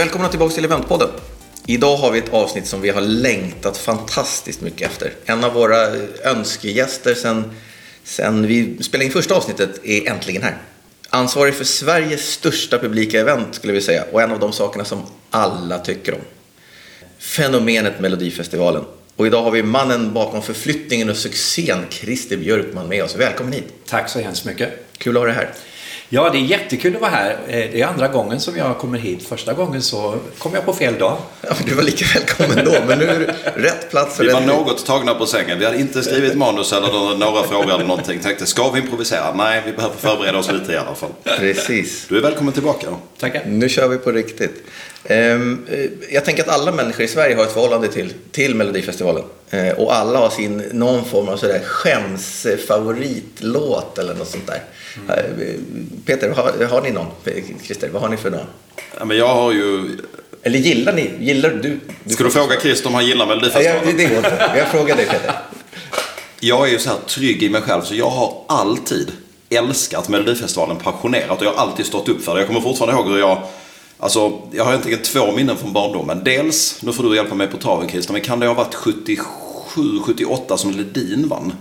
Välkomna tillbaka till Eventpodden. Idag har vi ett avsnitt som vi har längtat fantastiskt mycket efter. En av våra önskegäster sen, sen vi spelade in första avsnittet är äntligen här. Ansvarig för Sveriges största publika event skulle vi säga och en av de sakerna som alla tycker om. Fenomenet Melodifestivalen. Och idag har vi mannen bakom förflyttningen och succén, Christer Björkman med oss. Välkommen hit. Tack så hemskt mycket. Kul att ha dig här. Ja, det är jättekul att vara här. Eh, det är andra gången som jag kommer hit. Första gången så kom jag på fel dag. Ja, du var lika välkommen då, men nu är det rätt plats. Vi var något tagna på sängen. Vi hade inte skrivit manus eller några frågor eller någonting. Tänkte, ska vi improvisera? Nej, vi behöver förbereda oss lite i alla fall. Precis. Du är välkommen tillbaka. Tackar. Nu kör vi på riktigt. Ehm, eh, Jag tänker att alla människor i Sverige har ett förhållande till, till Melodifestivalen. Eh, Och alla har sin, någon form av sådär skämsfavoritlåt eller något sånt där. Eh, Peter, har, har ni någon? Christer, vad har ni för någon? Ja, men jag har ju... Eller gillar ni? Gillar du? du Ska du fråga Christer om han gillar Ja, Melodifestivalen? det går inte. Jag frågar dig Peter. Jag är ju så här trygg i mig själv så jag har alltid älskat Melodifestivalen passionerat och jag har alltid stått upp för det. Jag kommer fortfarande ihåg hur jag Alltså, jag har egentligen två minnen från barndomen. Dels, nu får du hjälpa mig på traven Christer, men kan det ha varit 77, 78 som Ledin vann?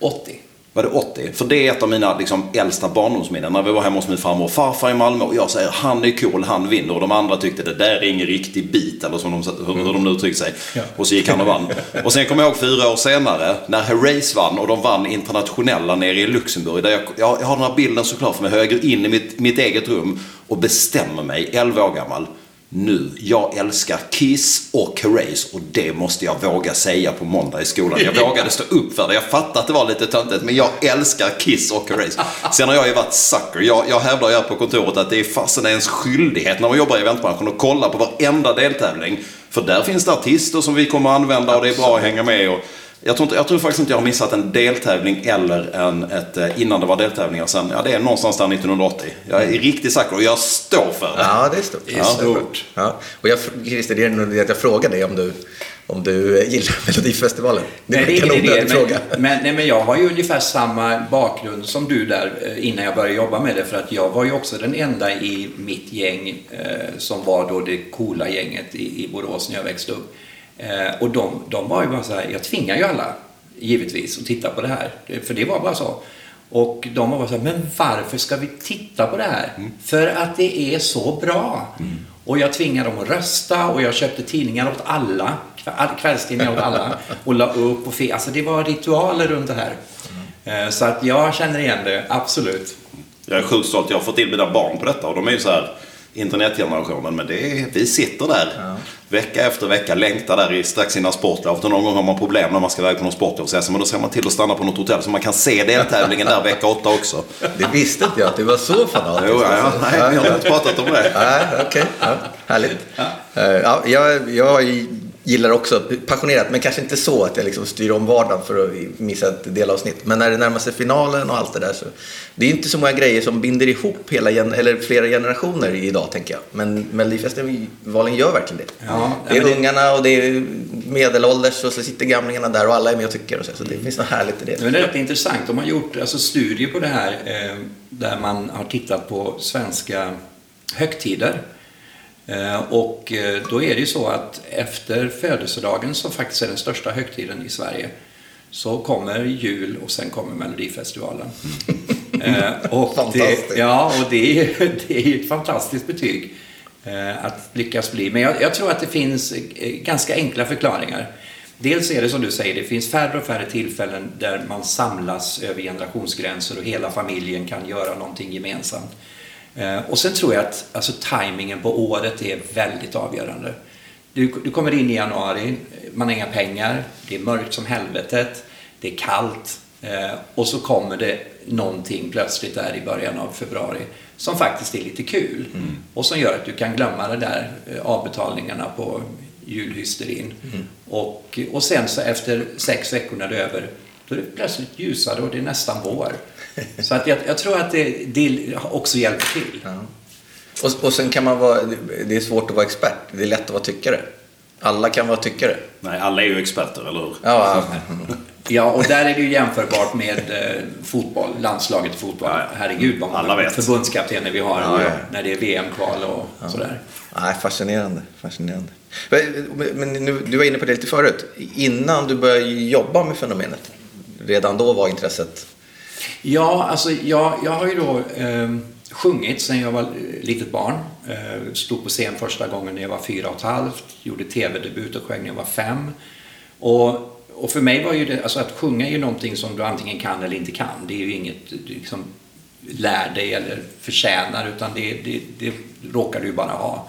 80. Var det 80? För det är ett av mina liksom, äldsta barndomsminnen. När vi var hemma hos min farmor och farfar i Malmö och jag säger han är cool, han vinner. Och de andra tyckte det där är ingen riktig bit eller som de, hur, hur de nu uttryckte sig. Ja. Och så gick han och vann. Och sen kommer jag ihåg fyra år senare när Herreys vann och de vann internationella nere i Luxemburg. Där jag, jag, jag har den här bilden såklart för mig hur jag går in i mitt, mitt eget rum och bestämmer mig, 11 år gammal. Nu, jag älskar Kiss och Herreys och det måste jag våga säga på måndag i skolan. Jag vågade stå upp för det. Jag fattar att det var lite töntigt men jag älskar Kiss och Herreys. Sen har jag ju varit sucker. Jag, jag hävdar ju här på kontoret att det är fasen ens skyldighet när man jobbar i eventbranschen att kolla på varenda deltävling. För där finns det artister som vi kommer att använda och det är bra att hänga med. Och jag, tror inte, jag tror faktiskt inte jag har missat en deltävling eller en, ett, eh, innan det var deltävlingar sen. Ja, det är någonstans där 1980. Jag är riktigt säker och jag står för det. Ja, det är stort. Det är stort. Ja. Och jag, Christer, det är nog att jag frågar dig om du, om du gillar Melodifestivalen. Det är Nej, en onödig fråga. Men, men, nej, men jag har ju ungefär samma bakgrund som du där eh, innan jag började jobba med det. För att jag var ju också den enda i mitt gäng eh, som var då det coola gänget i, i Borås när jag växte upp. Eh, och de, de var ju bara så här, jag tvingar ju alla givetvis att titta på det här. För det var bara så. Och de var bara så här, men varför ska vi titta på det här? För att det är så bra. Och jag tvingade dem att rösta och jag köpte tidningar åt alla. Kvällstidningar åt alla. Och la upp och fe- Alltså det var ritualer runt det här. Eh, Så att jag känner igen det, absolut. Jag är sjukt stolt. Jag har fått till mina barn på detta och de är ju så här internetgenerationen. Men det vi sitter där vecka efter vecka, längtar där i strax innan sportlov. Och någon gång har man problem när man ska iväg på någon sportlov. Men då ser man till att stanna på något hotell så man kan se deltävlingen där vecka åtta också. Det visste inte jag att du var så fanatisk. Jo, ja, ja, nej, vi har inte pratat om det. Nej, okej. Ja, härligt. Eh, Ja, jag, jag gillar också passionerat, men kanske inte så att jag liksom styr om vardagen för att missa ett delavsnitt. Men när det närmar sig finalen och allt det där så... Det är inte så många grejer som binder ihop hela, eller flera generationer idag, tänker jag. Men Melodifestivalen gör verkligen det. Ja, det är det- ungarna och det är medelålders och så sitter gamlingarna där och alla är med och tycker och så. Så det finns något härligt i det. Men det är rätt intressant. De har gjort alltså, studier på det här eh, där man har tittat på svenska högtider. Eh, och eh, då är det ju så att efter födelsedagen, som faktiskt är den största högtiden i Sverige, så kommer jul och sen kommer Melodifestivalen. Eh, och det, ja, och det är, det är ett fantastiskt betyg att lyckas bli. Men jag, jag tror att det finns ganska enkla förklaringar. Dels är det som du säger, det finns färre och färre tillfällen där man samlas över generationsgränser och hela familjen kan göra någonting gemensamt. Eh, Och sen tror jag att alltså, tajmingen på året är väldigt avgörande. Du, du kommer in i januari, man har inga pengar, det är mörkt som helvetet, det är kallt eh, och så kommer det någonting plötsligt där i början av februari som faktiskt är lite kul och som gör att du kan glömma det där eh, avbetalningarna på julhysterin. Och, och sen så efter sex veckor när det är över, då är det plötsligt ljusare och det är nästan vår. Så att jag, jag tror att det, det också hjälper till. Ja. Och, och sen kan man vara, det är svårt att vara expert, det är lätt att vara tyckare. Alla kan vara tyckare. Nej, alla är ju experter, eller hur? Ja, Ja, och där är det ju jämförbart med eh, fotboll, landslaget i fotboll. Ja, ja. Herregud vad Alla vet. förbundskaptener vi har Ja, ja. när det är VM-kval och sådär. Nej, fascinerande. fascinerande. Men- Men nu, du var inne på det lite förut. Innan du började jobba med fenomenet, redan då var intresset... Ja, alltså jag, jag har ju då eh, sjungit sedan jag var litet barn. Eh, stod på scen första gången när jag var fyra och ett halvt. Gjorde tv-debut och sjöng när jag var fem. Och, och för mig var ju det, alltså att sjunga är ju någonting som du antingen kan eller inte kan. Det är ju inget du liksom lär dig eller förtjänar utan det, det, det råkar du ju bara ha.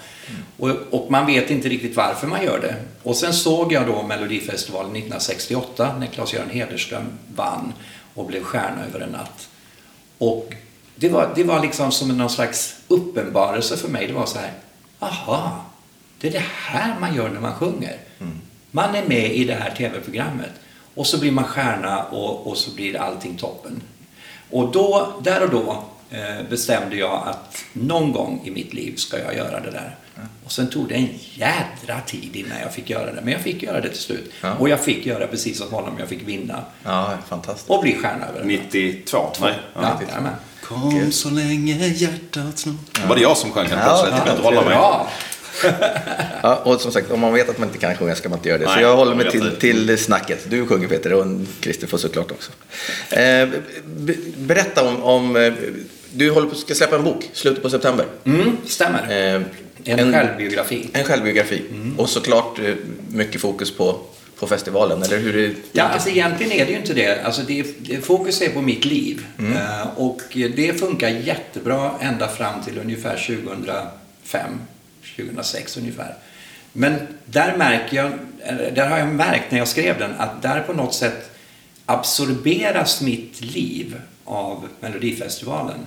Och, och man vet inte riktigt varför man gör det. Och sen såg jag då Melodifestivalen 1968 när Claes-Göran Hederström vann och blev stjärna över en natt. Och det var, det var liksom som någon slags uppenbarelse för mig. Det var så här, aha, det är det här man gör när man sjunger. Man är med i det här tv-programmet och så blir man stjärna och, och så blir allting toppen. Och då, där och då bestämde jag att någon gång i mitt liv ska jag göra det där. Och sen tog det en jädra tid innan jag fick göra det. Men jag fick göra det till slut. Ja. Och jag fick göra precis som honom. Jag fick vinna Ja, fantastiskt. och bli stjärna över en natt. 92? Nej. Ja, jajamän. Kom så länge hjärtat snart... Var det jag som sjöng helt Ja, plötsligt? Jag kan inte hålla mig. Ja, och som sagt, om man vet att man inte kan sjunga ska man inte göra det. så Nej, jag håller mig till, till snacket. Du sjunger Peter och Christer får såklart också. Eh, be- berätta om, om... Du håller på ska släppa en bok, slutet på september. Mm, stämmer. Eh, En, självbiografi. En självbiografi. Mm. Och såklart eh, mycket fokus på, på festivalen, eller hur? Är Ja, alltså egentligen är det ju inte det. Alltså det, det fokus är på mitt liv. Eh, och det funkar jättebra ända fram till ungefär 2005, 2006 ungefär. Men där märker jag, där har jag märkt när jag skrev den att där på något sätt absorberas mitt liv av Melodifestivalen.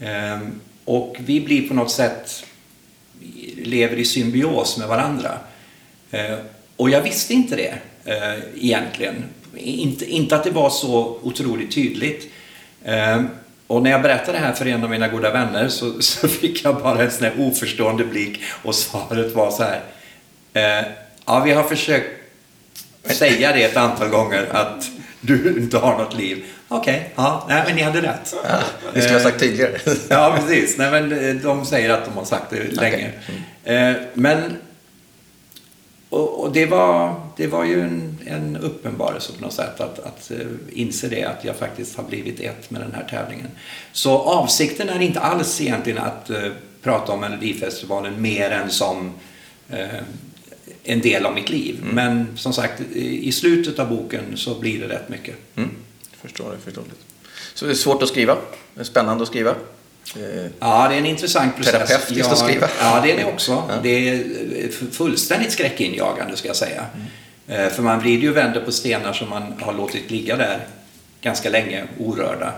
Ehm, och vi blir på något sätt lever i symbios med varandra. Ehm, och jag visste inte det eh, egentligen. Inte, inte att det var så otroligt tydligt. Ehm, och när jag berättade det här för en av mina goda vänner så, så fick jag bara en sån här oförstående blick och svaret var så här. Eh, ja, vi har försökt säga det ett antal gånger att du inte har något liv. Okej, ja, nej, men ni hade rätt. Ja, ni skulle ha sagt tydligare. Ja, precis. Nej, men eh, de säger att de har sagt det länge. Eh, Men och, och det, var, det var ju en, en uppenbarelse på något sätt att, att eh, inse det, att jag faktiskt har blivit ett med den här tävlingen. Så avsikten är inte alls egentligen att eh, prata om Melodifestivalen mer än som eh, en del av mitt liv. Men som sagt, i i slutet av boken så blir det rätt mycket. Mm. Förstår det, förstår det. Så det är svårt att skriva? Det är spännande att skriva? Eh, Ja, det är en intressant process. Terapeutiskt ja, att skriva. Ja, det är det också. Det är eh, fullständigt skräckinjagande, ska jag säga. Eh, För man vrider ju vänder på stenar som man har låtit ligga där ganska länge, orörda.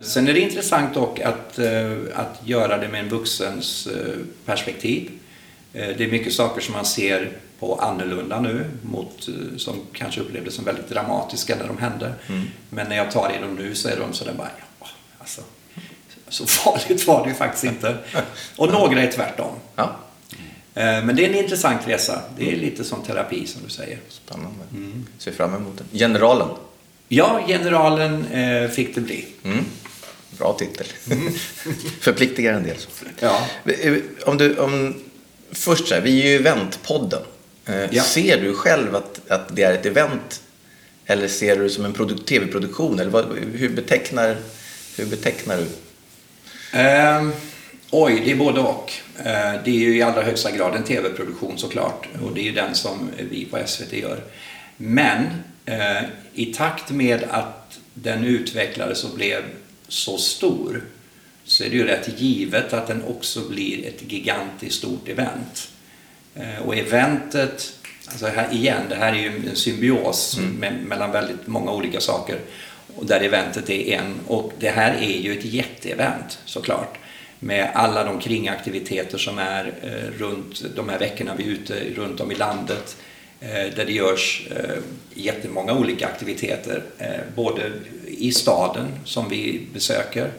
Sen är det intressant dock att, att göra det med en vuxens perspektiv. Det är mycket saker som man ser på annorlunda nu, mot, eh, som kanske upplevdes som väldigt dramatiska när de hände. Men när jag tar i dem nu så är de sådär bara, ja, alltså, så farligt var det ju faktiskt inte. Och några är tvärtom. ja, Eh, Men det är en intressant resa. Det är lite som terapi som du säger. spännande. Ser fram emot det. Generalen. Ja, generalen eh, fick det bli. Mm. Bra titel. Förpliktigar en del. Så. Ja. Om du, om, först så här, vi är ju eventpodden. Eh, Ja. Ser du själv att, att det är ett event? Eller ser du det som en produ- tv-produktion? Eller vad, hur, betecknar, hur betecknar du? Ehm, oj, det är både och. Eh, det är ju i allra högsta grad en tv-produktion såklart. Och det är ju den som vi på SVT gör. Men eh, i takt med att den utvecklades och blev så stor så är det ju rätt givet att den också blir ett gigantiskt stort event. Eh, och eventet, alltså här igen, det här är ju en symbios me- mellan väldigt många olika saker. Och där eventet är en. Och det här är ju ett jätteevent såklart. Med alla de kringaktiviteter som är eh, runt de här veckorna vi är ute runt om i landet. Eh, där det görs jättemånga olika aktiviteter. Både i staden som vi besöker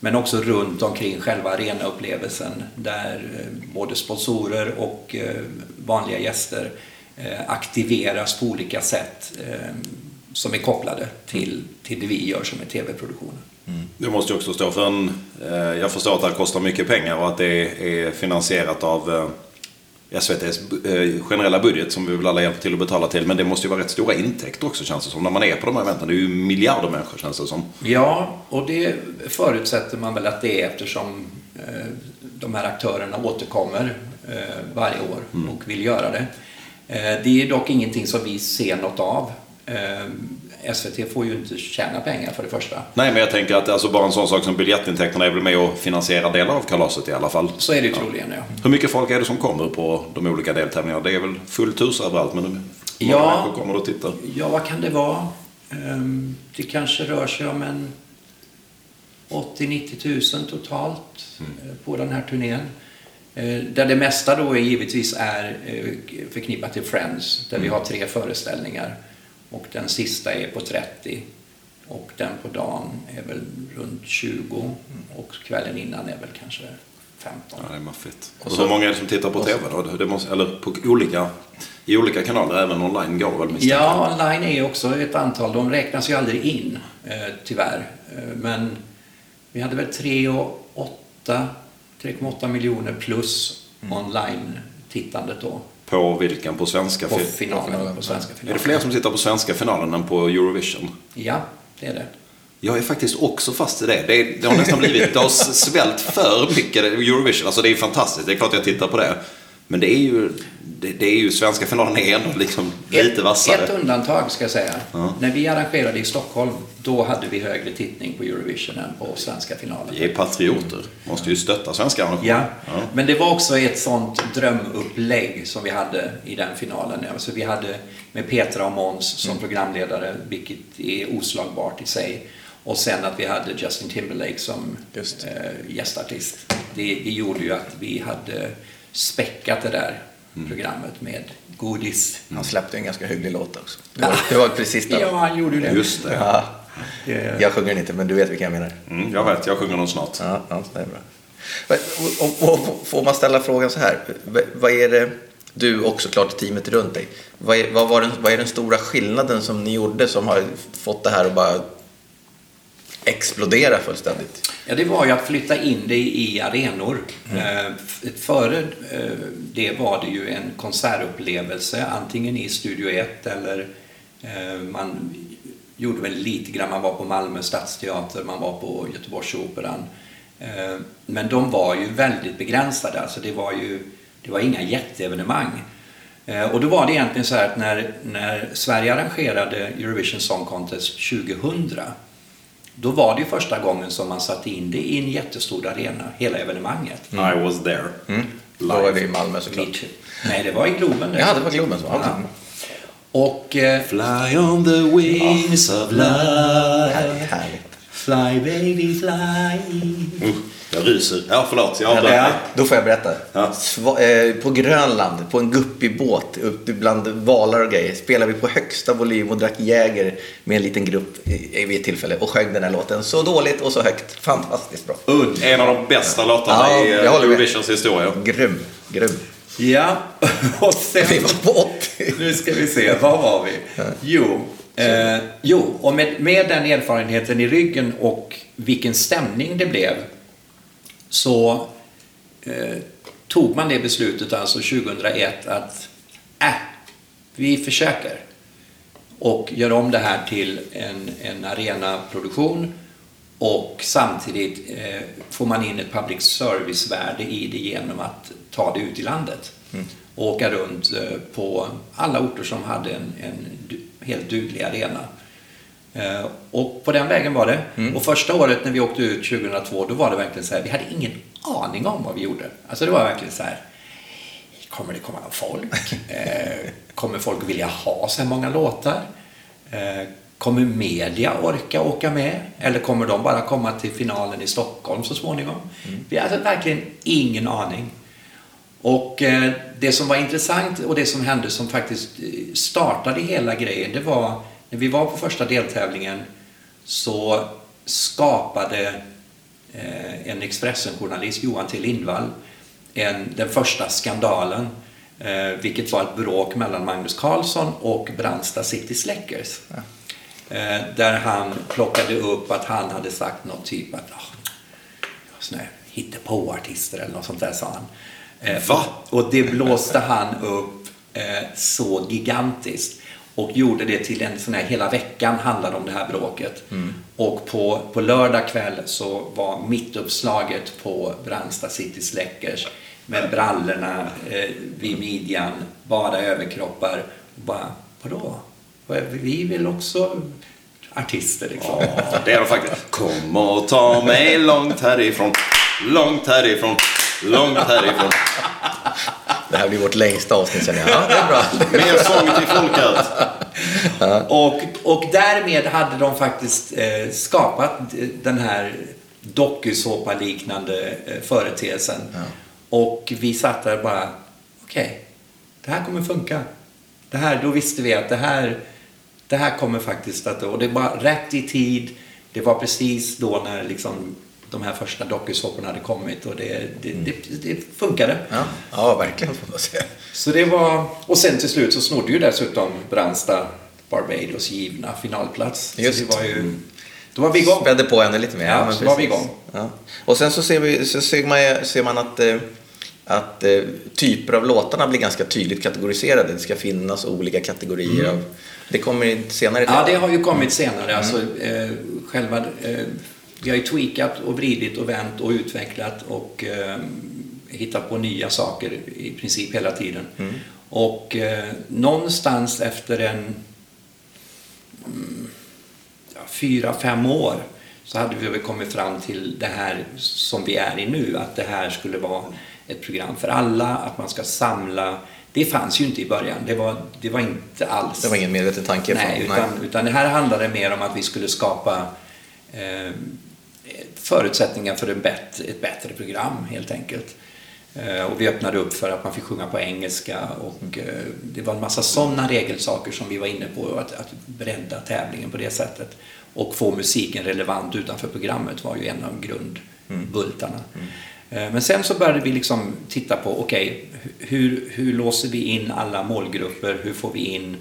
men också runt omkring själva arenaupplevelsen där eh, både sponsorer och eh, vanliga gäster eh, aktiveras på olika sätt som är kopplade till, till det vi gör som är tv-produktionen. Mm. Det måste ju också stå för en... Jag förstår att det här kostar mycket pengar och att det är finansierat av SVTs eh, generella budget som vi vill alla hjälpa till att betala till. Men det måste ju vara rätt stora intäkter också känns det som. När man är på de här eventen. Det är ju miljarder människor känns det som. Ja, och det förutsätter man väl att det är eftersom eh, de här aktörerna återkommer eh, varje år och vill göra det. Det är dock ingenting som vi ser något av. SVT får ju inte tjäna pengar för det första. Nej, men jag tänker att alltså bara en sån sak som biljettintäkterna är väl med och finansierar delar av kalaset i alla fall. Så är det troligen, ja. Hur mycket folk är det som kommer på de olika deltävlingarna? Det är väl fullt hus överallt, men hur Ja. många människor kommer och tittar? Ja, vad kan det vara? Ehm, Det kanske rör sig om en 80-90 000 totalt eh, på den här turnén. Eh, Där det mesta då givetvis är eh, förknippat till Friends, där vi har tre föreställningar. Och den sista är på 30 och den på dagen är väl runt 20 och kvällen innan är väl kanske 15. Ja, det är maffigt. Och så- hur många är det som tittar på TV då? Det måste, eller på olika, i olika kanaler, även online går väl misstänker. Ja, online är också ett antal. De räknas ju aldrig in, eh, tyvärr. Eh, men vi hade väl 3,8 3,8 miljoner plus online-tittandet då. På vilken? På svenska? På fi- finalen, på svenska Är det finalen. fler som tittar på svenska finalen än på Eurovision? Ja, det är det. Jag är faktiskt också fast i det. Det, är, det har nästan blivit, det har svällt för mycket Eurovision. Alltså det är fantastiskt, det är klart jag tittar på det. Men det är ju, det, det är ju svenska finalen är ändå liksom lite vassare. Ett undantag ska jag säga. Ja. När vi arrangerade i Stockholm, då hade vi högre tittning på Eurovision än på svenska finalen. Vi är patrioter. Måste ju stötta svenska arrangemang. Ja, Ja. men det var också ett sånt drömupplägg som vi hade i den finalen. Alltså vi hade med Petra och Måns som programledare, vilket är oslagbart i sig. Och sen att vi hade Justin Timberlake som Just. eh, gästartist. Det, det gjorde ju att vi hade späckat det där programmet med godis. Han släppte en ganska hygglig låt också. Det var, det var precis det. Ja, han gjorde ju det. Just det. Ja, jag sjunger inte, men du vet vilka jag menar. Mm, jag vet, jag sjunger den snart. Ja, ja det är bra. Och, och, och, får man ställa frågan så här. Vad är det, du och såklart teamet runt dig. Vad är, vad, var den, vad är den stora skillnaden som ni gjorde som har fått det här att bara explodera fullständigt? Ja, det var ju att flytta in det i arenor. Eh, f- Före eh, det var det ju en konsertupplevelse, antingen i Studio 1 eller eh, man gjorde väl lite grann, man var på Malmö stadsteater, man var på Göteborgsoperan. Eh, Men de var ju väldigt begränsade, alltså det var ju det var inga jätteevenemang. Eh, Och då var det egentligen så här att när, när Sverige arrangerade Eurovision Song Contest 2000 då var det ju första gången som man satte in det i en jättestor arena, hela evenemanget. I was there. Mm. Då var vi i Malmö såklart. Nej, det var i Globen. Ja, det var Globen som var. Ja. Och eh, Fly on the wings of love. Härligt, härligt. Fly baby fly. Uh, jag ryser. Ja, förlåt. Jag avbröt Ja. Då får jag berätta. Ja. Sva, eh, på Grönland, på en guppig båt uppe bland valar och grejer, spelade vi på högsta volym och drack Jäger med en liten grupp i, vid ett tillfälle och sjöng den här låten så dåligt och så högt. Fantastiskt bra. Udd, en av de bästa låtarna Ja, i jag eh, håller med. Eurovisions historia. Grym, grym. Ja, och sen... Vi var på 80. Nu ska vi se, var var vi? Jo, eh, jo och med, med den erfarenheten i ryggen och vilken stämning det blev så eh, tog man det beslutet alltså 2001 att äh, vi försöker och gör om det här till en, en arenaproduktion och samtidigt eh, får man in ett public service-värde i det genom att ta det ut i landet och åka runt eh, på alla orter som hade en, en helt duglig arena. Eh, och på den vägen var det. Och första året när vi åkte ut 2002, då var det verkligen så här, vi hade ingen aning om vad vi gjorde. Alltså det var verkligen så här, kommer det komma folk? Eh, kommer folk vilja ha så här många låtar? Eh, kommer media orka åka med? Eller kommer de bara komma till finalen i Stockholm så småningom? Vi hade verkligen ingen aning. Och eh, det som var intressant och det som hände som faktiskt startade hela grejen, det var när vi var på första deltävlingen så skapade eh, en Expressen-journalist, Johan T Lindvall, en, den första skandalen Eh, vilket var ett bråk mellan Magnus Carlsson och Brandsta City Släckers. Eh, där han plockade upp att han hade sagt något typ att oh, såna här hittepå-artister eller något sånt där sa han. Eh, Va? Och det blåste han upp eh, så gigantiskt och gjorde det till en sån här, hela veckan handlade om det här bråket. Och på, på lördag kväll så var mittuppslaget på Brandsta City Släckers med brallorna eh, vid midjan, bara överkroppar. Och bara, vadå? Vi vill också artister liksom. Ja, det är de faktiskt. Kom och ta mig långt härifrån, långt härifrån, långt härifrån. Det här blir vårt längsta avsnitt känner jag. Ja, det är bra. Mer sång till folket. Och, och därmed hade de faktiskt eh, skapat den här dokusåpa-liknande eh, företeelsen. Och vi satt där och bara, okej, det här kommer funka. Det här, då visste vi att det här, det här kommer faktiskt att... Och det var rätt i tid. Det var precis då när liksom de här första dokusåporna hade kommit och det, det, det, det funkade. Ja, ja verkligen får man säga. Så det var, och sen till slut så snodde ju dessutom Brandsta Barbados givna finalplats. Just. Så det var ju, då var vi igång. Spädde på ännu lite mer. Ja, men så var vi igång. Ja. Och sen så ser, vi, så ser, man, ser man att, eh, att eh, typer av låtarna blir ganska tydligt kategoriserade. Det ska finnas olika kategorier av... Det kommer senare Mm. Ja, det har ju kommit senare. Alltså, eh, själva, eh, vi har ju tweakat och vridit och vänt och utvecklat och eh, hittat på nya saker i princip hela tiden. Och eh, någonstans efter en mm, ja, fyra, fem år så hade vi väl kommit fram till det här som vi är i nu, att det här skulle vara ett program för alla, att man ska samla. Det fanns ju inte i början, det var, det var inte alls. Det var ingen medveten tanke. Nej, utan, utan det här handlade mer om att vi skulle skapa eh, förutsättningar för en bättre, ett bättre program helt enkelt. Eh, och vi öppnade upp för att man fick sjunga på engelska och eh, det var en massa sådana regelsaker som vi var inne på, att, att bredda tävlingen på det sättet. Och få musiken relevant utanför programmet var ju en av grundbultarna. Eh, Men sen så började vi liksom titta på, okej, hur, hur låser vi in alla målgrupper? Hur får vi in,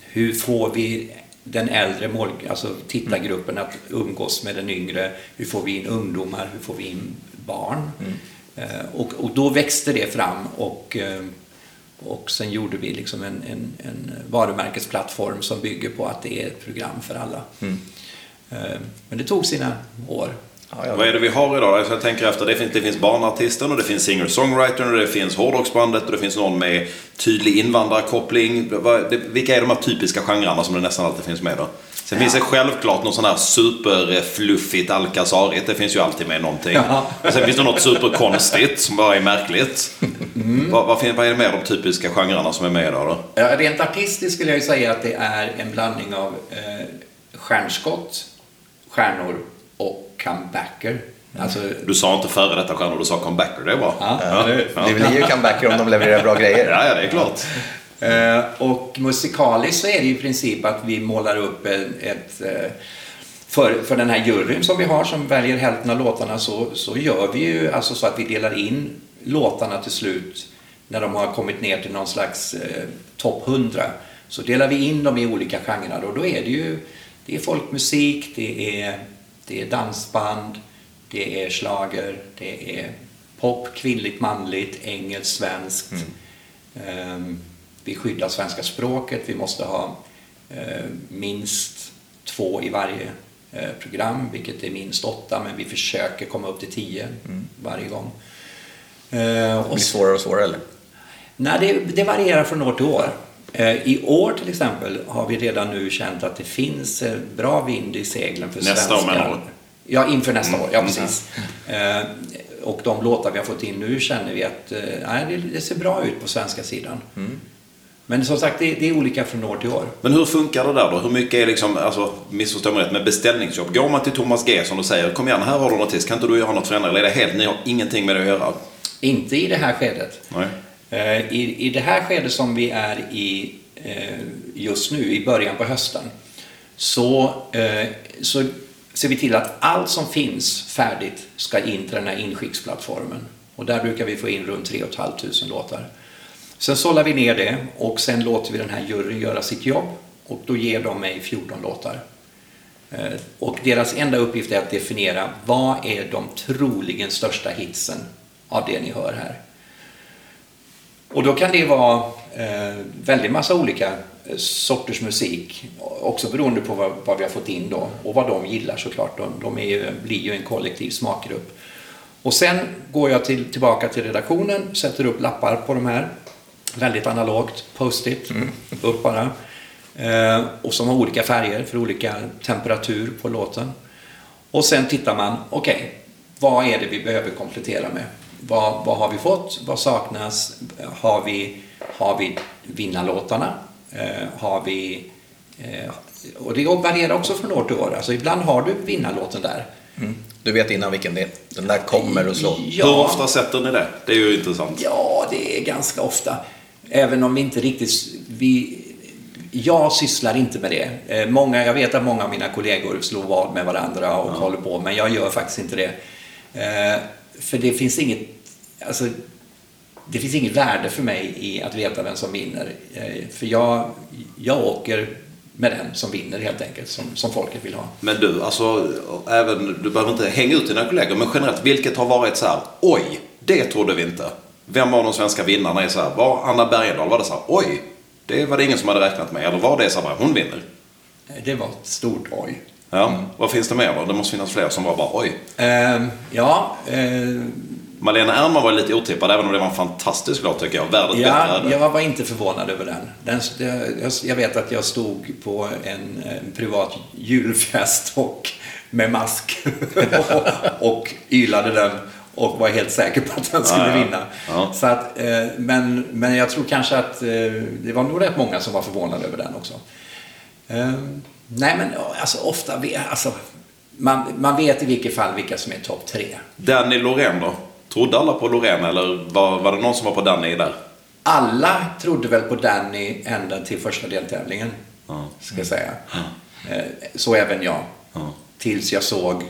hur får vi den äldre mål, alltså tittargruppen att umgås med den yngre? Hur får vi in ungdomar? Hur får vi in barn? Eh, och, och då växte det fram och, eh, och sen gjorde vi liksom en, en, en varumärkesplattform som bygger på att det är ett program för alla. Eh, Men det tog sina år. Ja, ja. Vad är det vi har idag? Alltså jag tänker efter, det finns, det finns barnartisten och det finns singer-songwritern och det finns hårdrocksbandet och det finns någon med tydlig invandrarkoppling. Vad- Vilka är de här typiska genrerna som det nästan alltid finns med då? Sen finns det självklart någon sån här superfluffigt alcazarigt. Det finns ju alltid med någonting. Ja. Sen finns det något superkonstigt som bara är märkligt. Vad, vad, fin- vad är det mer de typiska genrerna som är med idag då? Ja, Rent artistiskt skulle jag ju säga att det är en blandning av eh, stjärnskott, stjärnor och comebacker. Alltså, Du sa inte före detta stjärnor, du sa comebacker. Det är bra. Ja, ja. Det blir ju comebacker om de levererar bra grejer. Ja, ja, det är klart. Eh, och musikaliskt så är det i princip att vi målar upp en- ett... eh, För, för den här juryn som vi har som väljer hälften av låtarna så, så gör vi ju alltså så att vi delar in låtarna till slut när de har kommit ner till någon slags eh, topp 100. Så delar vi in dem i olika genrer och då är det ju det är folkmusik, det är, det är dansband, det är schlager, det är pop, kvinnligt, manligt, engelskt, svenskt. Ehm, Vi skyddar svenska språket. Vi måste ha eh, minst två i varje eh, program, vilket är minst åtta, men vi försöker komma upp till tio varje gång. Eh, Det och blir svårare och svårare eller? Nej, det, det varierar från år till år. Eh, I år till exempel har vi redan nu känt att det finns eh, bra vind i seglen för Nästa år, svenskar. menar? Ja, inför nästa år. Ja, precis. Eh, och de låtar vi har fått in nu känner vi att nej, det, ser bra ut på svenska sidan. Men som sagt, det, det är olika från år till år. Men hur funkar det där då? Hur mycket är liksom, alltså missförstå mig rätt, med beställningsjobb? Går man till Thomas Gesson och säger kom igen, här har du en artist, kan inte du göra något för henne? Eller är det helt, ni har ingenting med det att göra? Inte i det här skedet. Nej. Eh, I, I det här skedet som vi är i eh, just nu, i början på hösten, så, eh, så ser vi till att allt som finns färdigt ska in till den här inskicksplattformen. Och där brukar vi få in runt 3 500 låtar. Sen sållar vi ner det och sen låter vi den här juryn göra sitt jobb och då ger de mig 14 låtar. Eh, och deras enda uppgift är att definiera vad är de troligen största hitsen av det ni hör här. Och då kan det vara eh, väldigt massa olika eh, sorters musik, också beroende på vad, vad vi har fått in då och vad de gillar såklart. De, de är ju, blir ju en kollektiv smakgrupp. Och sen går jag till, tillbaka till redaktionen, sätter upp lappar på de här, väldigt analogt, post-it, upp bara. Eh, och som har olika färger för olika temperatur på låten. Och sen tittar man, okej, vad är det vi behöver komplettera med? Vad, vad har vi fått? Vad saknas? Har vi, har vi vinnarlåtarna? Eh, har vi... Eh, och det varierar också från år till år. Alltså ibland har du vinnarlåten där. Mm. Du vet innan vilken det är. Den där kommer och slår. Ja. Hur ofta sätter ni det? Det är ju intressant. Ja, det är ganska ofta. Även om vi inte riktigt... Vi, jag sysslar inte med det. Eh, Många, jag vet att många av mina kollegor slår vad med varandra och håller på, men jag gör faktiskt inte det. För det finns inget... Alltså, det finns inget värde för mig i att veta vem som vinner. Eh, För jag, jag åker med den som vinner helt enkelt, som, som folket vill ha. Men du, alltså, även, du behöver inte hänga ut dina kollegor, men generellt, vilket har varit så här, oj, det trodde vi inte. Vem av de svenska vinnarna är så här, var Anna Bergendahl, var det så här, oj, det var det ingen som hade räknat med, eller var det så här, hon vinner? Eh, Det var ett stort oj. Ja, vad finns det mer då? Det måste finnas fler som var bara, oj. Eh, Ja, eh, Malena Ernman var lite otippad, även om det var en fantastisk låt tycker jag. Världens Ja, bättre. jag var inte förvånad över den. den jag, jag vet att jag stod på en, en privat julfest och, med mask och, och ylade den och var helt säker på att den skulle Ja, ja. vinna. Ja. Så att, eh, men, men jag tror kanske att eh, det var nog rätt många som var förvånade över den också. Eh, nej, men alltså, ofta alltså, man, man vet i vilket fall vilka som är topp tre. Danny Loreen då? Trodde alla på Loreen eller var, var det någon som var på Danny där? Alla trodde väl på Danny ända till första deltävlingen, Ja. ska jag säga. Eh, Så även jag. Ja. Tills jag såg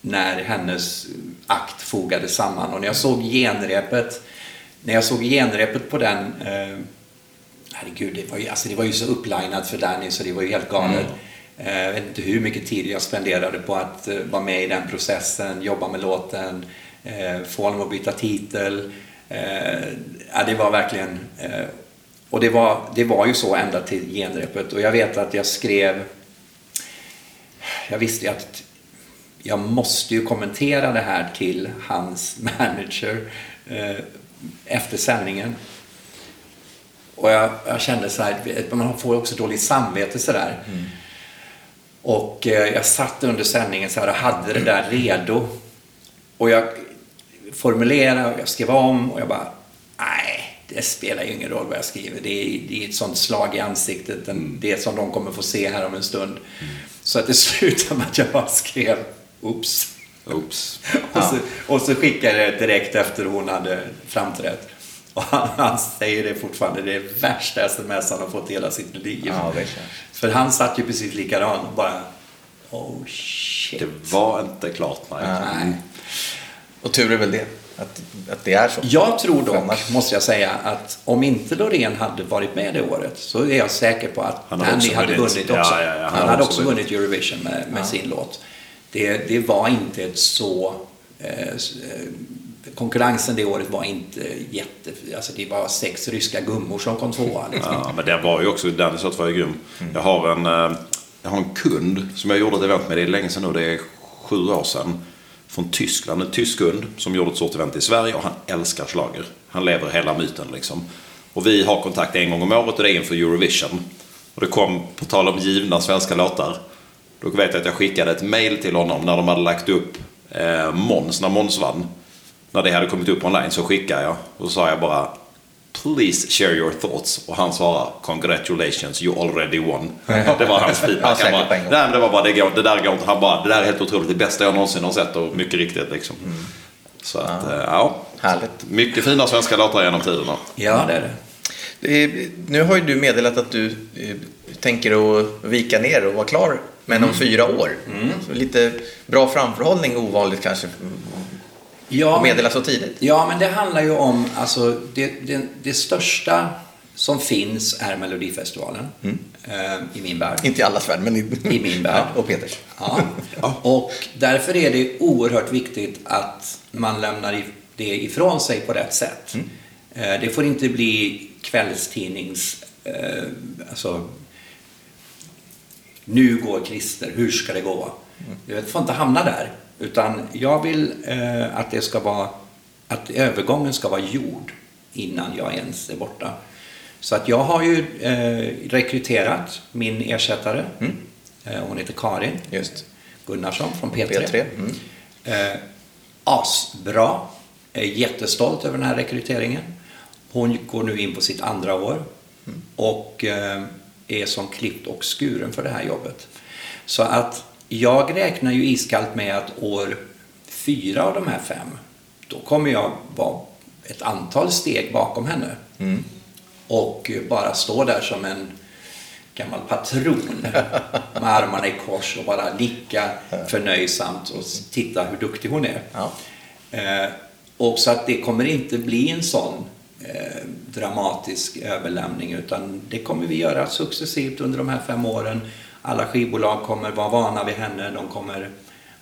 när hennes akt fogades samman. Och när jag såg genrepet, när jag såg genrepet på den, eh, herregud, det var ju, alltså det var ju så upplinat för Danny så det var ju helt galet. Eh, Jag vet inte hur mycket tid jag spenderade på att eh, vara med i den processen, jobba med låten, eh, få honom att byta titel. Ja, det var verkligen... Och det var, det var ju så ända till genrepet. Och jag vet att jag skrev... Jag visste ju att jag måste ju kommentera det här till hans manager efter sändningen. Och jag, jag kände så här, man får också dåligt samvete sådär. Och eh, jag satt under sändningen så här och hade det där redo. Och jag formulerade och jag skrev om och jag bara, nej, det spelar ju ingen roll vad jag skriver. Det är, det är ett sånt slag i ansiktet, en, det som de kommer få se här om en stund. Så att det slutade med att jag bara skrev, oops. Oops. Och, så, och så skickade jag det direkt efter hon hade framträtt. Och han, han säger det fortfarande, det är värsta sms han har fått hela sitt liv. Ja, det. För han satt ju precis likadan och bara, oh shit. Det var inte klart, nej. Nej. Och tur är väl det. Att, att det är så. Jag tror dock, annars- måste jag säga, att om inte Loreen hade varit med det året så är jag säker på att Han också hade vunnit. vunnit Ja, också. ja, ja, han han hade också också vunnit Eurovision med, med sin låt. Det, det var inte ett så... Eh, eh, konkurrensen det året var inte jätte... Alltså det var sex ryska gummor som kom tvåa. Liksom. Ja, men det var ju också, Dennis var ju grym. Jag har en, eh, jag har en kund som jag gjorde ett event med, det är länge sedan nu, det är sju år sedan. Från Tyskland, en tysk kund som gjorde ett stort event i Sverige och han älskar schlager. Han lever hela myten liksom. Och vi har kontakt en gång om året och det är inför Eurovision. Och det kom, på tal om givna svenska låtar, då vet jag att jag skickade ett mail till honom när de hade lagt upp eh, Måns, när Måns vann. När det hade kommit upp online så skickade jag och så sa jag bara Please share your thoughts. Och han svarade Congratulations, you already won. Det var hans Ja, feedback. Han bara. Nej, men det var bara, det, går, det där går inte. Han bara, det där är helt otroligt. Det bästa jag någonsin har sett och mycket riktigt liksom. Så att, eh, ja. Härligt. Mycket fina svenska låtar genom tiderna. Ja, det är det. Nu har ju du meddelat att du eh, tänker att vika ner och vara klar med om fyra år. Så lite bra framförhållning, ovanligt kanske. Ja, och meddela så tidigt? Ja, men det handlar ju om, alltså det, det, det största som finns är Melodifestivalen eh, i min värld. Inte i allas värld, men i, I min värld. Ja, och Peters. Ja. Och därför är det oerhört viktigt att man lämnar det ifrån sig på rätt sätt. Eh, Det får inte bli kvällstidnings... Eh, alltså, nu går Christer, hur ska det gå? Det får inte hamna där. Utan jag vill eh, att det ska vara... Att övergången ska vara gjord innan jag ens är borta. Så att jag har ju eh, rekryterat min ersättare. Eh, hon heter Karin Just. Gunnarsson från P3. P3. Mm. Eh, asbra. Jag är jättestolt över den här rekryteringen. Hon går nu in på sitt andra år och eh, är som klippt och skuren för det här jobbet. Så att jag räknar ju iskallt med att år fyra av de här fem, då kommer jag vara ett antal steg bakom henne. Och bara stå där som en gammal patron med armarna i kors och bara nicka förnöjsamt och titta hur duktig hon är. Ja. Eh, och så att det kommer inte bli en sån eh, dramatisk överlämning utan det kommer vi göra successivt under de här fem åren. Alla skivbolag kommer vara vana vid henne. De kommer,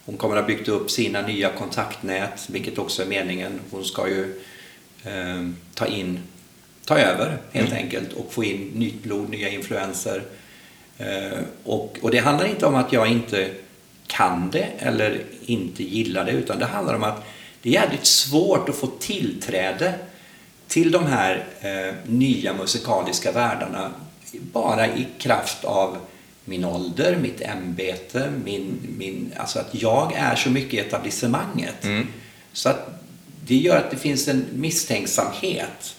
hon kommer ha byggt upp sina nya kontaktnät, vilket också är meningen. Hon ska ju eh, ta in, ta över helt enkelt och få in nytt blod, nya influenser. Eh, och, och det handlar inte om att jag inte kan det eller inte gillar det utan det handlar om att det är jävligt svårt att få tillträde till de här eh, nya musikaliska världarna bara i kraft av min ålder, mitt ämbete, min, min, alltså att jag är så mycket i etablissemanget. Så att det gör att det finns en misstänksamhet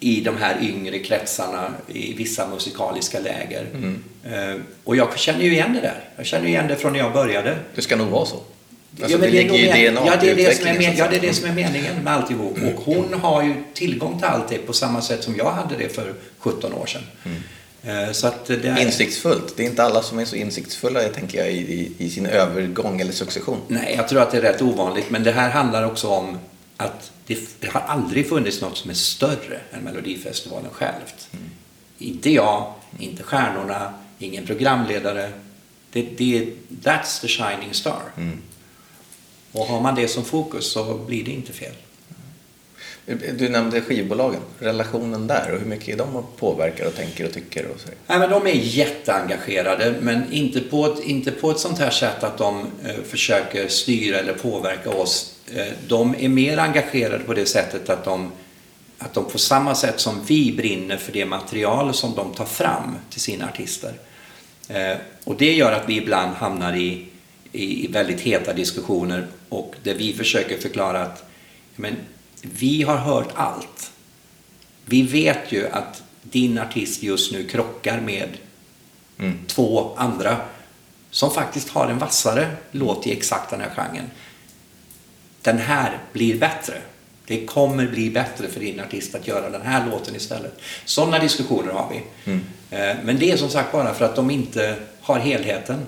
i de här yngre kretsarna i vissa musikaliska läger. Eh, och jag känner ju igen det där. Jag känner igen det från när jag började. Det ska nog vara så. Alltså, Ja, men det är nog ligger i DNA ja, det är det, som är men, ja, det är det som är meningen med alltihop. Och hon har ju tillgång till allt det på samma sätt som jag hade det för 17 år sedan. Eh, Så att det är... Insiktsfullt. Det är inte alla som är så insiktsfulla, tänker jag, i, i, sin övergång eller succession. Nej, jag tror att det är rätt ovanligt. Men det här handlar också om att det, det har aldrig funnits något som är större än Melodifestivalen självt. Inte jag, inte stjärnorna, ingen programledare. Det, det, that's the shining star. Och har man det som fokus så blir det inte fel. Du nämnde skivbolagen, relationen där och hur mycket de påverkar och tänker och tycker och så. Nej, men de är jätteengagerade, men inte på ett, inte på ett sånt här sätt att de eh, försöker styra eller påverka oss. Eh, de är mer engagerade på det sättet att de, att de på samma sätt som vi brinner för det material som de tar fram till sina artister. Eh, och det gör att vi ibland hamnar i, i väldigt heta diskussioner och där vi försöker förklara att men, vi har hört allt. Vi vet ju att din artist just nu krockar med två andra som faktiskt har en vassare låt i exakt den här genren. Den här blir bättre. Det kommer bli bättre för din artist att göra den här låten istället. Sådana diskussioner har vi. Eh, Men det är som sagt bara för att de inte har helheten.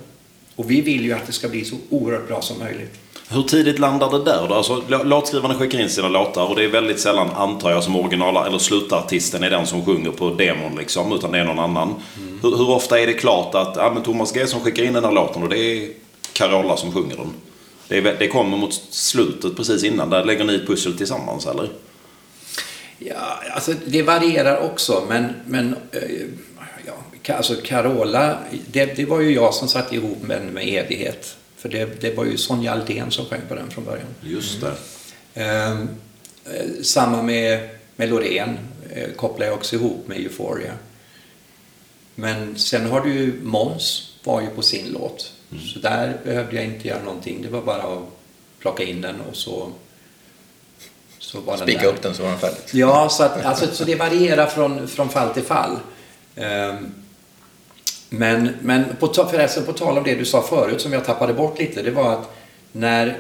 Och vi vill ju att det ska bli så oerhört bra som möjligt. Hur tidigt landar det där då? Alltså, lå- låtskrivarna skickar in sina låtar och det är väldigt sällan, antar jag, som original eller slutartisten är den som sjunger på demon liksom, utan det är någon annan. Hur, hur ofta är det klart att ja, men Thomas G som skickar in den här låten och det är Carola som sjunger den? Det, är, det kommer mot slutet precis innan, där lägger ni ett pussel tillsammans eller? Ja, alltså det varierar också, men, men eh, ja, alltså Carola, det, det var ju jag som satte ihop med med evighet. För det, det var ju Sonja Aldén som sjöng på den från början. Just det. Ehm, eh, samma med, med Loreen eh, kopplar jag också ihop med Euphoria. Men sen har du ju Måns var ju på sin låt. Så där behövde jag inte göra någonting. Det var bara att plocka in den och så, så var Spika upp den så var den färdig. Ja, så, att, alltså, så det varierar från, från fall till fall. Ehm, men men på, förresten, på tal om det du sa förut som jag tappade bort lite, det var att när,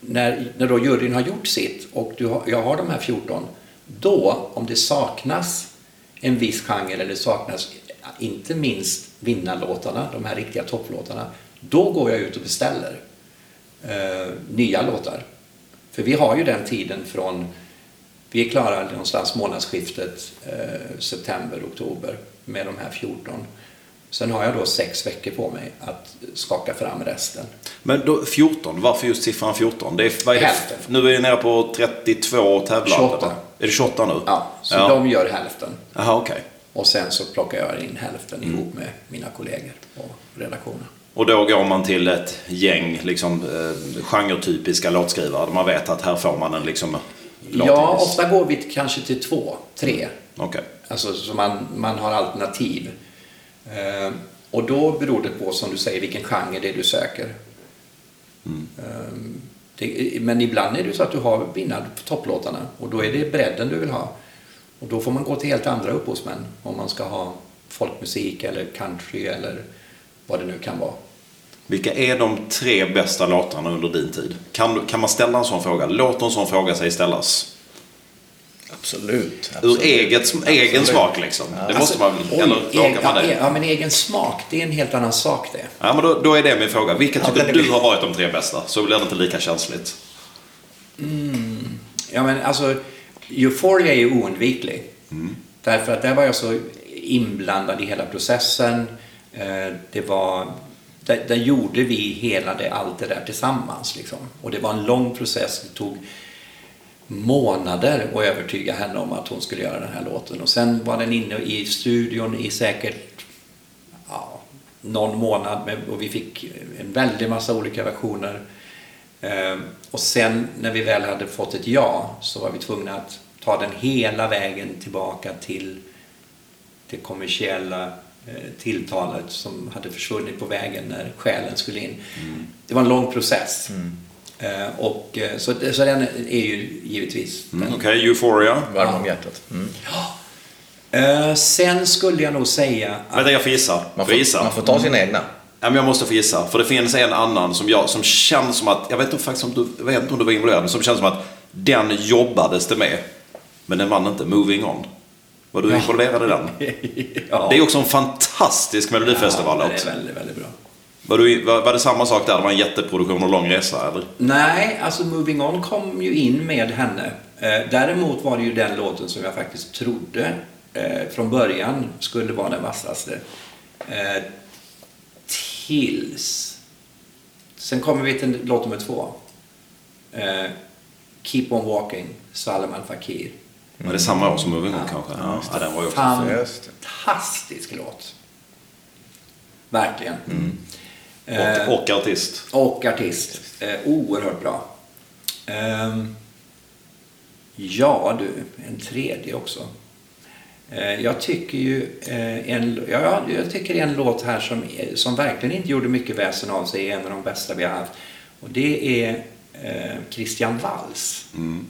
när, när då juryn har gjort sitt och du har, jag har de här 14, då, om det saknas en viss genre eller det saknas inte minst vinnarlåtarna, de här riktiga topplåtarna, då går jag ut och beställer eh, nya låtar. För vi har ju den tiden från, vi är klara någonstans månadsskiftet eh, september-oktober med de här 14. Sen har jag då sex veckor på mig att skaka fram resten. Men då, 14, varför just siffran 14? Det är, vad är det? Hälften. Nu är vi nere på 32 tävlande. 28. Är det 28 nu? Ja, så ja. de gör hälften. Jaha, okej. Och sen så plockar jag in hälften Mm. ihop med mina kollegor på redaktionen. Och då går man till ett gäng liksom, eh, genretypiska låtskrivare. där Man vet att här får man en liksom, låt. Ja, ofta går vi kanske till två, tre. Okej. Alltså så man, man har alternativ. Eh, och då beror det på, som du säger, vilken genre det är du söker. Eh, det, men ibland är det så att du har vinnare på topplåtarna och då är det bredden du vill ha. Och då får man gå till helt andra upphovsmän om man ska ha folkmusik eller country eller vad det nu kan vara. Vilka är de tre bästa låtarna under din tid? Kan, kan man ställa en sån fråga? Låt en sån fråga sig ställas. Absolut. Ur absolut. eget, egen Absolut. smak liksom. Det måste man Alltså, Oj, Eller eg- råkar man ja, det? ja, men egen smak, det är en helt annan sak det. Ja, men då, då är det min fråga. Vilka Ja, tycker du har varit de tre bästa? Så blir det inte lika känsligt. Ja, men alltså, Euphoria är ju oundviklig. Därför att där var jag så inblandad i hela processen. Eh, Det var, där, där gjorde vi hela det, allt det där tillsammans. Liksom. Och det var en lång process. Det tog månader att övertyga henne om att hon skulle göra den här låten. Och sen var den inne i studion i säkert ja, någon månad med, och vi fick en väldig massa olika versioner. Eh, och sen när vi väl hade fått ett ja så var vi tvungna att ta den hela vägen tillbaka till det kommersiella eh, tilltalet som hade försvunnit på vägen när själen skulle in. Det var en lång process. Eh, och, eh, så, så den är ju givetvis Mm, Okej, Euphoria. Varm om hjärtat. Mm. Eh, sen skulle jag nog säga att... Vänta, jag får gissa. Man, Får gissa? man får ta sina egna. Ja, men jag måste få gissa. För det finns en annan som, jag, som känns som att, jag vet inte faktiskt om du, jag vet inte om du var involverad, men som känns som att den jobbades det med. Men den vann inte. Moving On. Var du involverad i den? ja. Det är också en fantastisk ja, melodifestivallåt. det är väldigt, väldigt bra. Var, du, var, var det samma sak där? Det var en jätteproduktion och lång resa, eller? Nej, alltså Moving On kom ju in med henne. Eh, däremot var det ju den låten som jag faktiskt trodde eh, från början skulle vara den vassaste. Eh, tills... Sen kommer vi till låt nummer två. Keep On Walking, Salman Fakir. Var det samma år som Moving On kanske? Ja, ja, den var ju också... Fantastisk låt. Verkligen. Eh, Och, och artist. och artist. Eh, oerhört bra. Ehm, ja du, en tredje också. Eh, jag tycker ju eh, en, ja, jag tycker en låt här som, som verkligen inte gjorde mycket väsen av sig är en av de bästa vi har haft. Och det är eh, Christian Walls. Mm.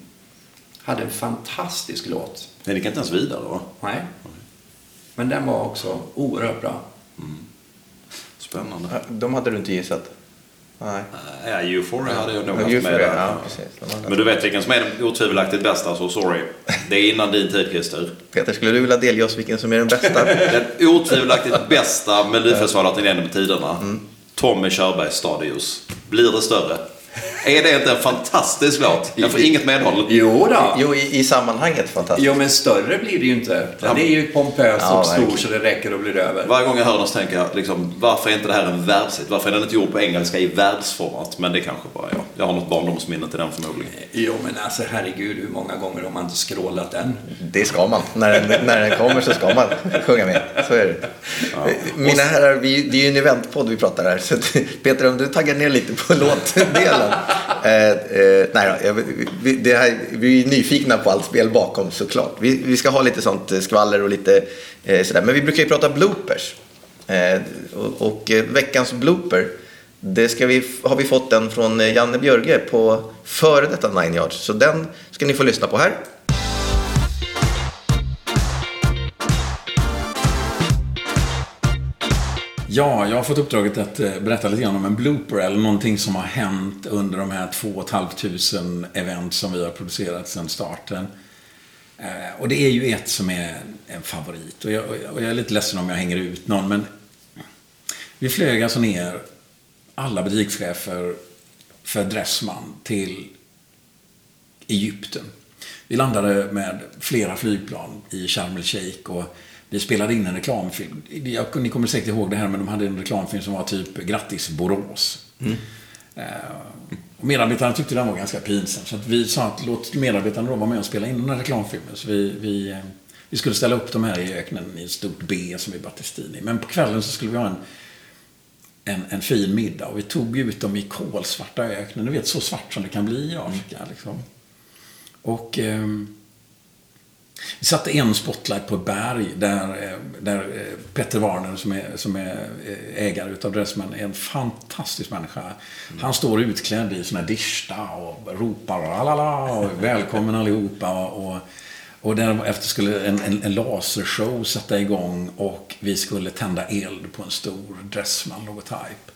Hade en fantastisk låt. Den gick inte ens vidare, va? Nej. Men den var också oerhört bra. Spännande. De hade du inte gissat? Nej. Ja, Euphoria hade jag nog haft Euphoria, med ja, precis. Men du vet vilken som är den otvivelaktigt bästa, så sorry. Det är innan din tid, Christer. Peter, skulle du vilja delge oss vilken som är den bästa? Den otvivelaktigt bästa Melodifestivalen genom tiderna. Tommy Körbergs Stadius. Blir det större? Är det inte en fantastisk låt? Jag får inget medhåll. Jo då. jo, i, i sammanhanget fantastiskt. Jo, men större blir det ju inte. Ja. Det är ju pompöst Ja, och stor verkligen. så det räcker och blir över. Varje gång jag hör den så tänker jag liksom, varför är inte det här en världshit? Varför är den inte gjord på engelska i världsformat? Men det kanske bara jag. Jag har något barndomsminne till den förmodligen. Jo, men alltså herregud, hur många gånger har man inte scrollat den? Det ska man. När den, när den kommer så ska man sjunga med. Så är det. Mina herrar, vi, det är ju en eventpodd vi pratar här. Så Peter, om du taggar ner lite på låtdelen. Eh, eh, nej då, jag, vi, det här, vi är nyfikna på allt spel bakom såklart. Vi, vi ska ha lite sånt eh, skvaller och lite eh, sådär. Men vi brukar ju prata bloopers. Eh, och och eh, veckans blooper, det ska vi, har vi fått den från eh, Janne Björge på före detta Nine Yards. Så den ska ni få lyssna på här. Ja, jag har fått uppdraget att eh, berätta lite grann om en blooper eller någonting som har hänt under de här 2 500 event som vi har producerat sedan starten. Eh, och det är ju ett som är en favorit. Och jag, och jag- och jag är lite ledsen om jag hänger ut någon, men vi flög alltså ner alla butikschefer för Dressman till Egypten. Vi landade med flera flygplan i Sharm el-Sheikh och vi spelade in en reklamfilm. Jag, ni kommer säkert ihåg det här, men de hade en reklamfilm som var typ Grattis Borås. Mm. Uh, medarbetarna tyckte den var ganska pinsam. Så vi sa att låt medarbetarna då vara med och spela in den här reklamfilmen. Så vi, vi, eh, vi skulle ställa upp de här i öknen i ett stort B som är Battistini. Men på kvällen så skulle vi ha en, en, en fin middag. Och vi tog ut dem i kolsvarta öknen. Du vet, så svart som det kan bli i Afrika. Liksom. Och... Um, vi satte en spotlight på ett berg där, eh, där eh, Petter Warner som är, som är eh, ägare utav Dressman är en fantastisk människa. Mm. Han står utklädd i sån här dishta och ropar alala och välkommen allihopa. Och, och därefter skulle en, en, en lasershow sätta igång och vi skulle tända eld på en stor Dressman-logotyp.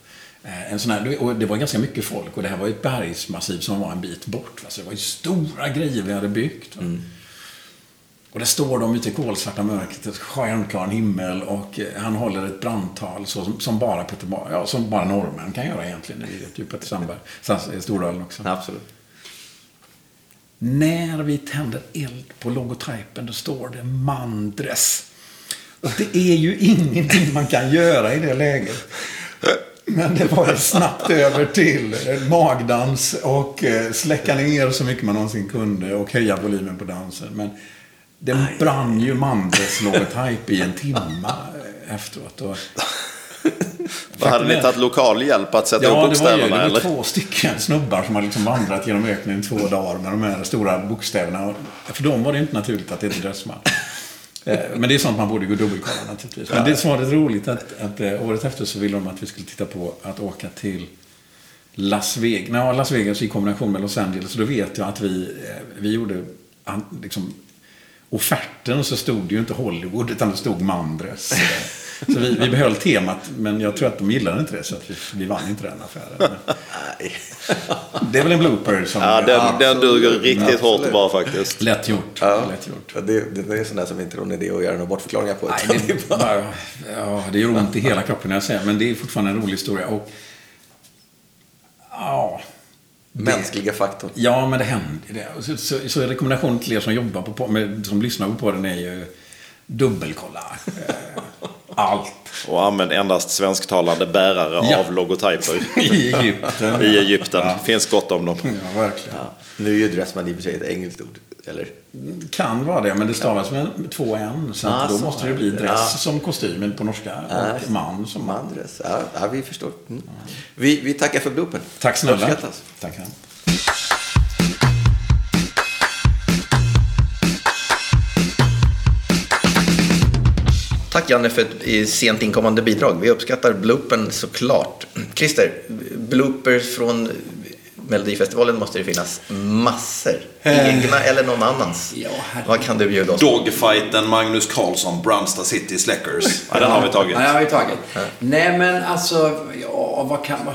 En sån här, och det var ganska mycket folk och det här var ett bergsmassiv som var en bit bort. Så det var ju stora grejer vi hade byggt. Mm. Och där står de ute i kolsvarta mörkret, stjärnklar himmel och eh, han håller ett brandtal så, som, som, bara Peter, ja, som bara norrmän kan göra egentligen. Det vet ju Peter Sandberg, Stordalen också. Absolut. När vi tänder eld på logotypen, då står det Mandres. Och det är ju ingenting man kan göra i det läget. Men det var ju snabbt över till magdans och eh, släcka ner så mycket man någonsin kunde och höja volymen på dansen. Men den Aj. brann ju Mandes logotyp i en timme efteråt. Och... hade ni tagit lokal hjälp att sätta ja, upp bokstäverna? Ja, det var, ju, det var två stycken snubbar som hade liksom vandrat genom öknen i två dagar med de här stora bokstäverna. För dem var det inte naturligt att det hette Dressman. Eh, men det är sånt man borde gå dubbelkolla naturligtvis. Men det som var lite roligt att, att eh, året efter så ville de att vi skulle titta på att åka till Las Vegas. Nej, Las Vegas i kombination med Los Angeles. Så då vet jag att vi, eh, vi gjorde liksom, offerten så stod det ju inte Hollywood utan det stod Mandres. Så vi, vi behöll temat, men jag tror att de gillade inte det så att vi, vi vann inte den affären. det är väl en blooper som... Ja, den, den duger riktigt hårt bra faktiskt. Lätt gjort. Ja. Lätt gjort. Ja, det, det är sån där som inte är någon idé att göra några bortförklaringar på. Nej, det, bara... ja, det gör ont i hela kroppen när jag säger men det är fortfarande en rolig historia. Och, ja, Mänskliga faktorn. Ja, men det händer. Så, så, så rekommendationen till er som jobbar på, med, som lyssnar på podden är ju dubbelkolla eh, allt. Och använd endast svensktalande bärare ja. av logotyper. I Egypten. I Egypten. Ja. finns gott om dem. Ja, verkligen. Ja. Nu är ju Dressman i och för sig ett engelskt ord, eller? Kan vara det, men det stavas med två n. Så ah, då så måste det bli dress som kostymen på norska och man som man. Dress. Ja, vi förstår. Mm. Vi, vi tackar för bloopen. Tack snälla. Tack. Tack Janne för ett sent inkommande bidrag. Vi uppskattar bloopen såklart. Christer, bloopers från Melodifestivalen måste det finnas massor. Eh. Egna eller någon annans. Ja, Vad kan du bjuda oss Dogfighten Magnus Carlsson, Brunsta City Släckers. Ja, den har vi tagit. Ja, den har vi tagit. Ja. Nej, men alltså, ja, vad kan man...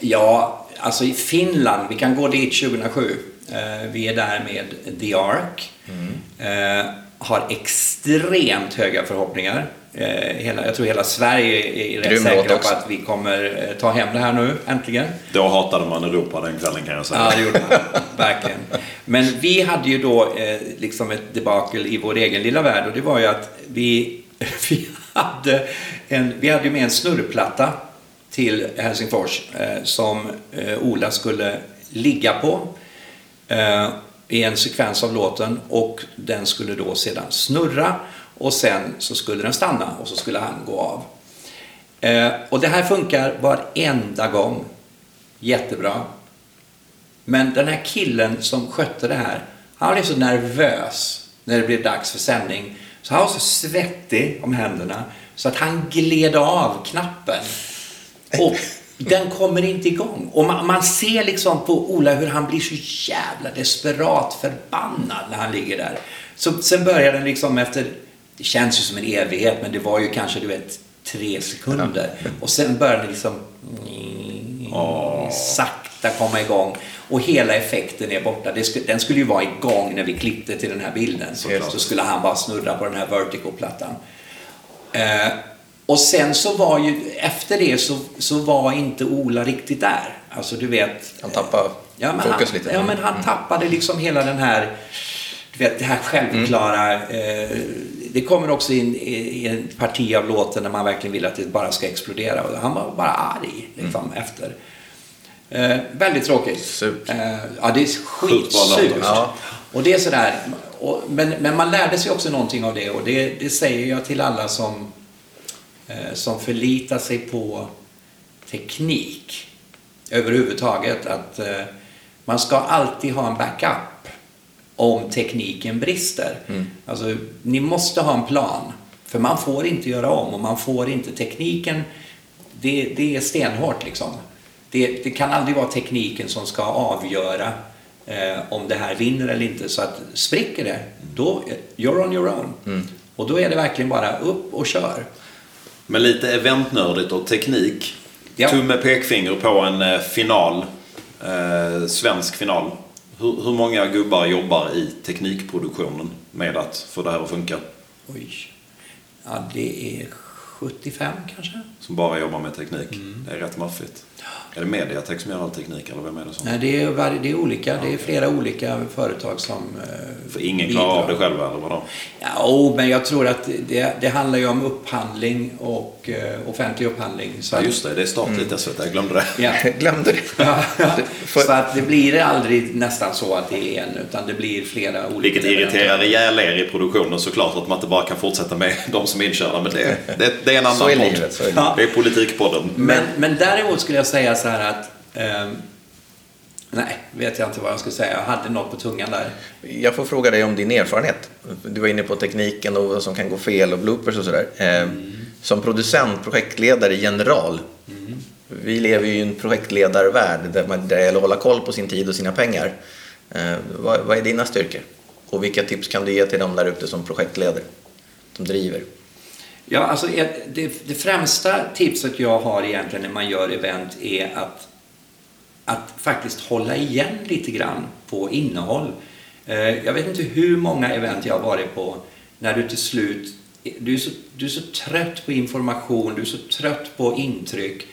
Ja, alltså i Finland, vi kan gå dit 2007. Eh, vi är där med The Ark. Mm. Eh, har extremt höga förhoppningar. Eh, hela, jag tror hela Sverige är rätt säkra på att vi kommer eh, ta hem det här nu, äntligen. Då hatade man Europa den kvällen kan jag säga. Ja, det gjorde man. Verkligen. Men vi hade ju då eh, liksom ett debakel i vår egen lilla värld och det var ju att vi, vi, hade, en, vi hade ju med en snurrplatta till Helsingfors eh, som eh, Ola skulle ligga på. I en sekvens av låten och den skulle då sedan snurra och sen så skulle den stanna och så skulle han gå av. Eh, och det här funkar varenda gång. Jättebra. Men den här killen som skötte det här, han blev så nervös när det blev dags för sändning. Så han var så svettig om händerna så att han gled av knappen. Och den kommer inte igång. Och man, man, ser liksom på Ola hur han blir så jävla desperat förbannad när han ligger där. Så sen börjar den liksom efter, det känns ju som en evighet, men det var ju kanske du vet tre sekunder. Och sen börjar den liksom oh. sakta komma igång. Och hela effekten är borta. den skulle ju vara igång när vi klippte till den här bilden. Så, så skulle han bara snurra på den här vertical-plattan. Eh, och sen så var ju, efter det så, så var inte Ola riktigt där. Alltså du vet. Han tappade ja, men fokus han, lite. Ja, men han tappade liksom hela den här, du vet, det här självklara. Eh, det kommer också in i, en parti av låten när man verkligen vill att det bara ska explodera. Och han var bara arg liksom, efter. Eh, väldigt tråkigt. Surt. Eh, ja, det är skitsurt. Ja. Och det är sådär. Och, men, men man lärde sig också någonting av det och det, det säger jag till alla som, eh, som förlitar sig på teknik överhuvudtaget. Att eh, man ska alltid ha en backup om tekniken brister. Alltså, ni måste ha en plan. För man får inte göra om och man får inte tekniken. Det, det är stenhårt liksom. Det, det kan aldrig vara tekniken som ska avgöra eh, om det här vinner eller inte. Så att spricker det, då you're on your own. Och då är det verkligen bara upp och kör. Men lite eventnördigt och teknik. Ja. Tumme pekfinger på en eh, final. Eh, svensk final. Hur, hur många gubbar jobbar i teknikproduktionen med att få det här att funka? Oj. Ja, det är 75 kanske? Som bara jobbar med teknik. Mm. Det är rätt maffigt. Är det Mediatek som gör all teknik eller vem är det som? Nej, det är, det är olika. Det är flera olika företag som eh, För ingen klarar av det bidrar. själv eller vadå? Ja, oh, men jag tror att det, det handlar ju om upphandling och eh, offentlig upphandling. Så Ja just det, det är statligt SVT, jag glömde det. Ja. Jag glömde det. Så att det blir aldrig nästan så att det är en, utan det blir flera olika. Vilket irriterar ihjäl er i produktionen såklart att man inte bara kan fortsätta med de som är inkörda. Men det, det, det är en annan Så är podd. så är livet. Ja. Det är Politikpodden. Men, men däremot skulle jag säga så här att... ehm, nej, vet jag inte vad jag skulle säga. Jag hade något på tungan där. Jag får fråga dig om din erfarenhet. Du var inne på tekniken och vad som kan gå fel och bloopers och sådär. Eh, Som producent, projektledare, general. Vi lever ju i en projektledarvärld där man- där det gäller att hålla koll på sin tid och sina pengar. Eh, Vad, vad är dina styrkor? Och vilka tips kan du ge till dem där ute som projektleder? Som driver? Ja, alltså det, det främsta tipset jag har egentligen när man gör event är att, att faktiskt hålla igen lite grann på innehåll. Eh, jag vet inte hur många event jag har varit på när du till slut du är, så, du är så trött på information, du är så trött på intryck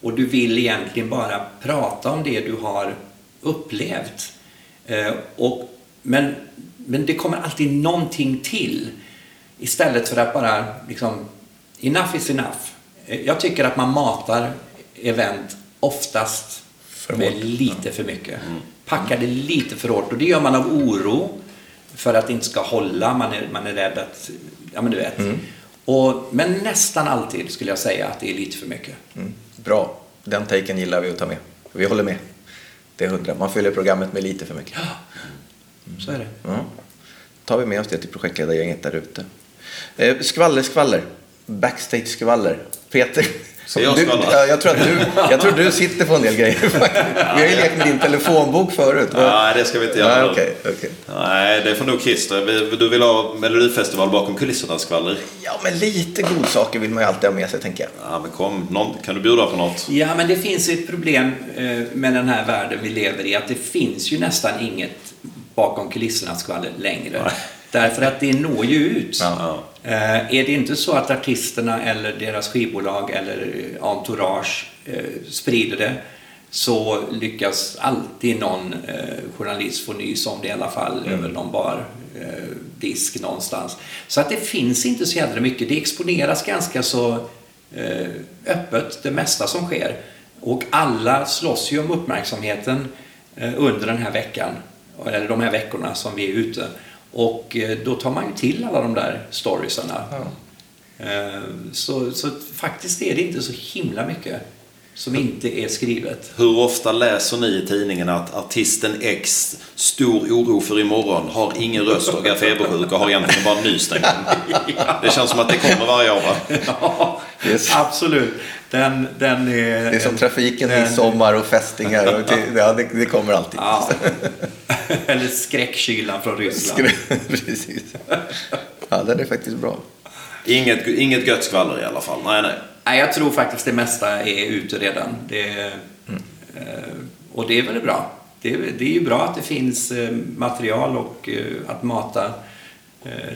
och du vill egentligen bara prata om det du har upplevt. Eh, och, men, men det kommer alltid någonting till. Istället för att bara liksom, enough is enough. Jag tycker att man matar event oftast med lite för mycket. Packar det lite för hårt och det gör man av oro för att det inte ska hålla. Man är, man är rädd att, ja men du vet. Och, men nästan alltid skulle jag säga att det är lite för mycket. Mm. Bra, den taken gillar vi att ta med. Vi håller med. Det är hundra. Man fyller programmet med lite för mycket. Så är det. Ja. tar vi med oss det till projektledargänget där ute. Eh, skvaller, skvaller. Backstage-skvaller. Peter, jag du, ja, jag, tror att du, jag tror du sitter på en del grejer faktiskt. Vi har ju lekt med din telefonbok förut. Nej, det ska vi inte göra. Nej, okej, okej. Nej, det får nog Christer. Du vill ha Melodifestival bakom kulisserna skvaller? Ja, men lite godsaker vill man ju alltid ha med sig, tänker jag. Ja, men kom. Någon, kan du bjuda på något? Ja, men det finns ett problem eh, med den här världen vi lever i. Att det finns ju nästan inget bakom kulisserna skvaller längre. Därför att det når ju ut. Ja. Eh, Är det inte så att artisterna eller deras skivbolag eller eh, entourage eh, sprider det så lyckas alltid någon journalist få nys om det i alla fall över någon bar disk någonstans. Så att det finns inte så jädra mycket. Det exponeras ganska så öppet det mesta som sker. Och alla slåss ju om uppmärksamheten under den här veckan, eller de här veckorna som vi är ute. Och eh, då tar man ju till alla de där storiesarna. Eh, Så, så faktiskt är det inte så himla mycket som inte är skrivet. Hur ofta läser ni i tidningen att artisten X, stor oro för imorgon, har ingen röst och är febersjuk och har egentligen bara nysstängning? Det känns som att det kommer varje år va? Ja, Yes. absolut. Den, den är... Det är som trafiken, den- midsommar och fästingar. Och till, ja, det, det kommer alltid. Ja. Eller skräckkylan från Ryssland. Precis. Ja, den är faktiskt bra. Inget, inget gött skvaller i alla fall. Nej, nej. Nej, jag tror faktiskt det mesta är ute redan. Det, eh, och det är väl bra. Det är, det är ju bra att det finns eh, material och eh, att mata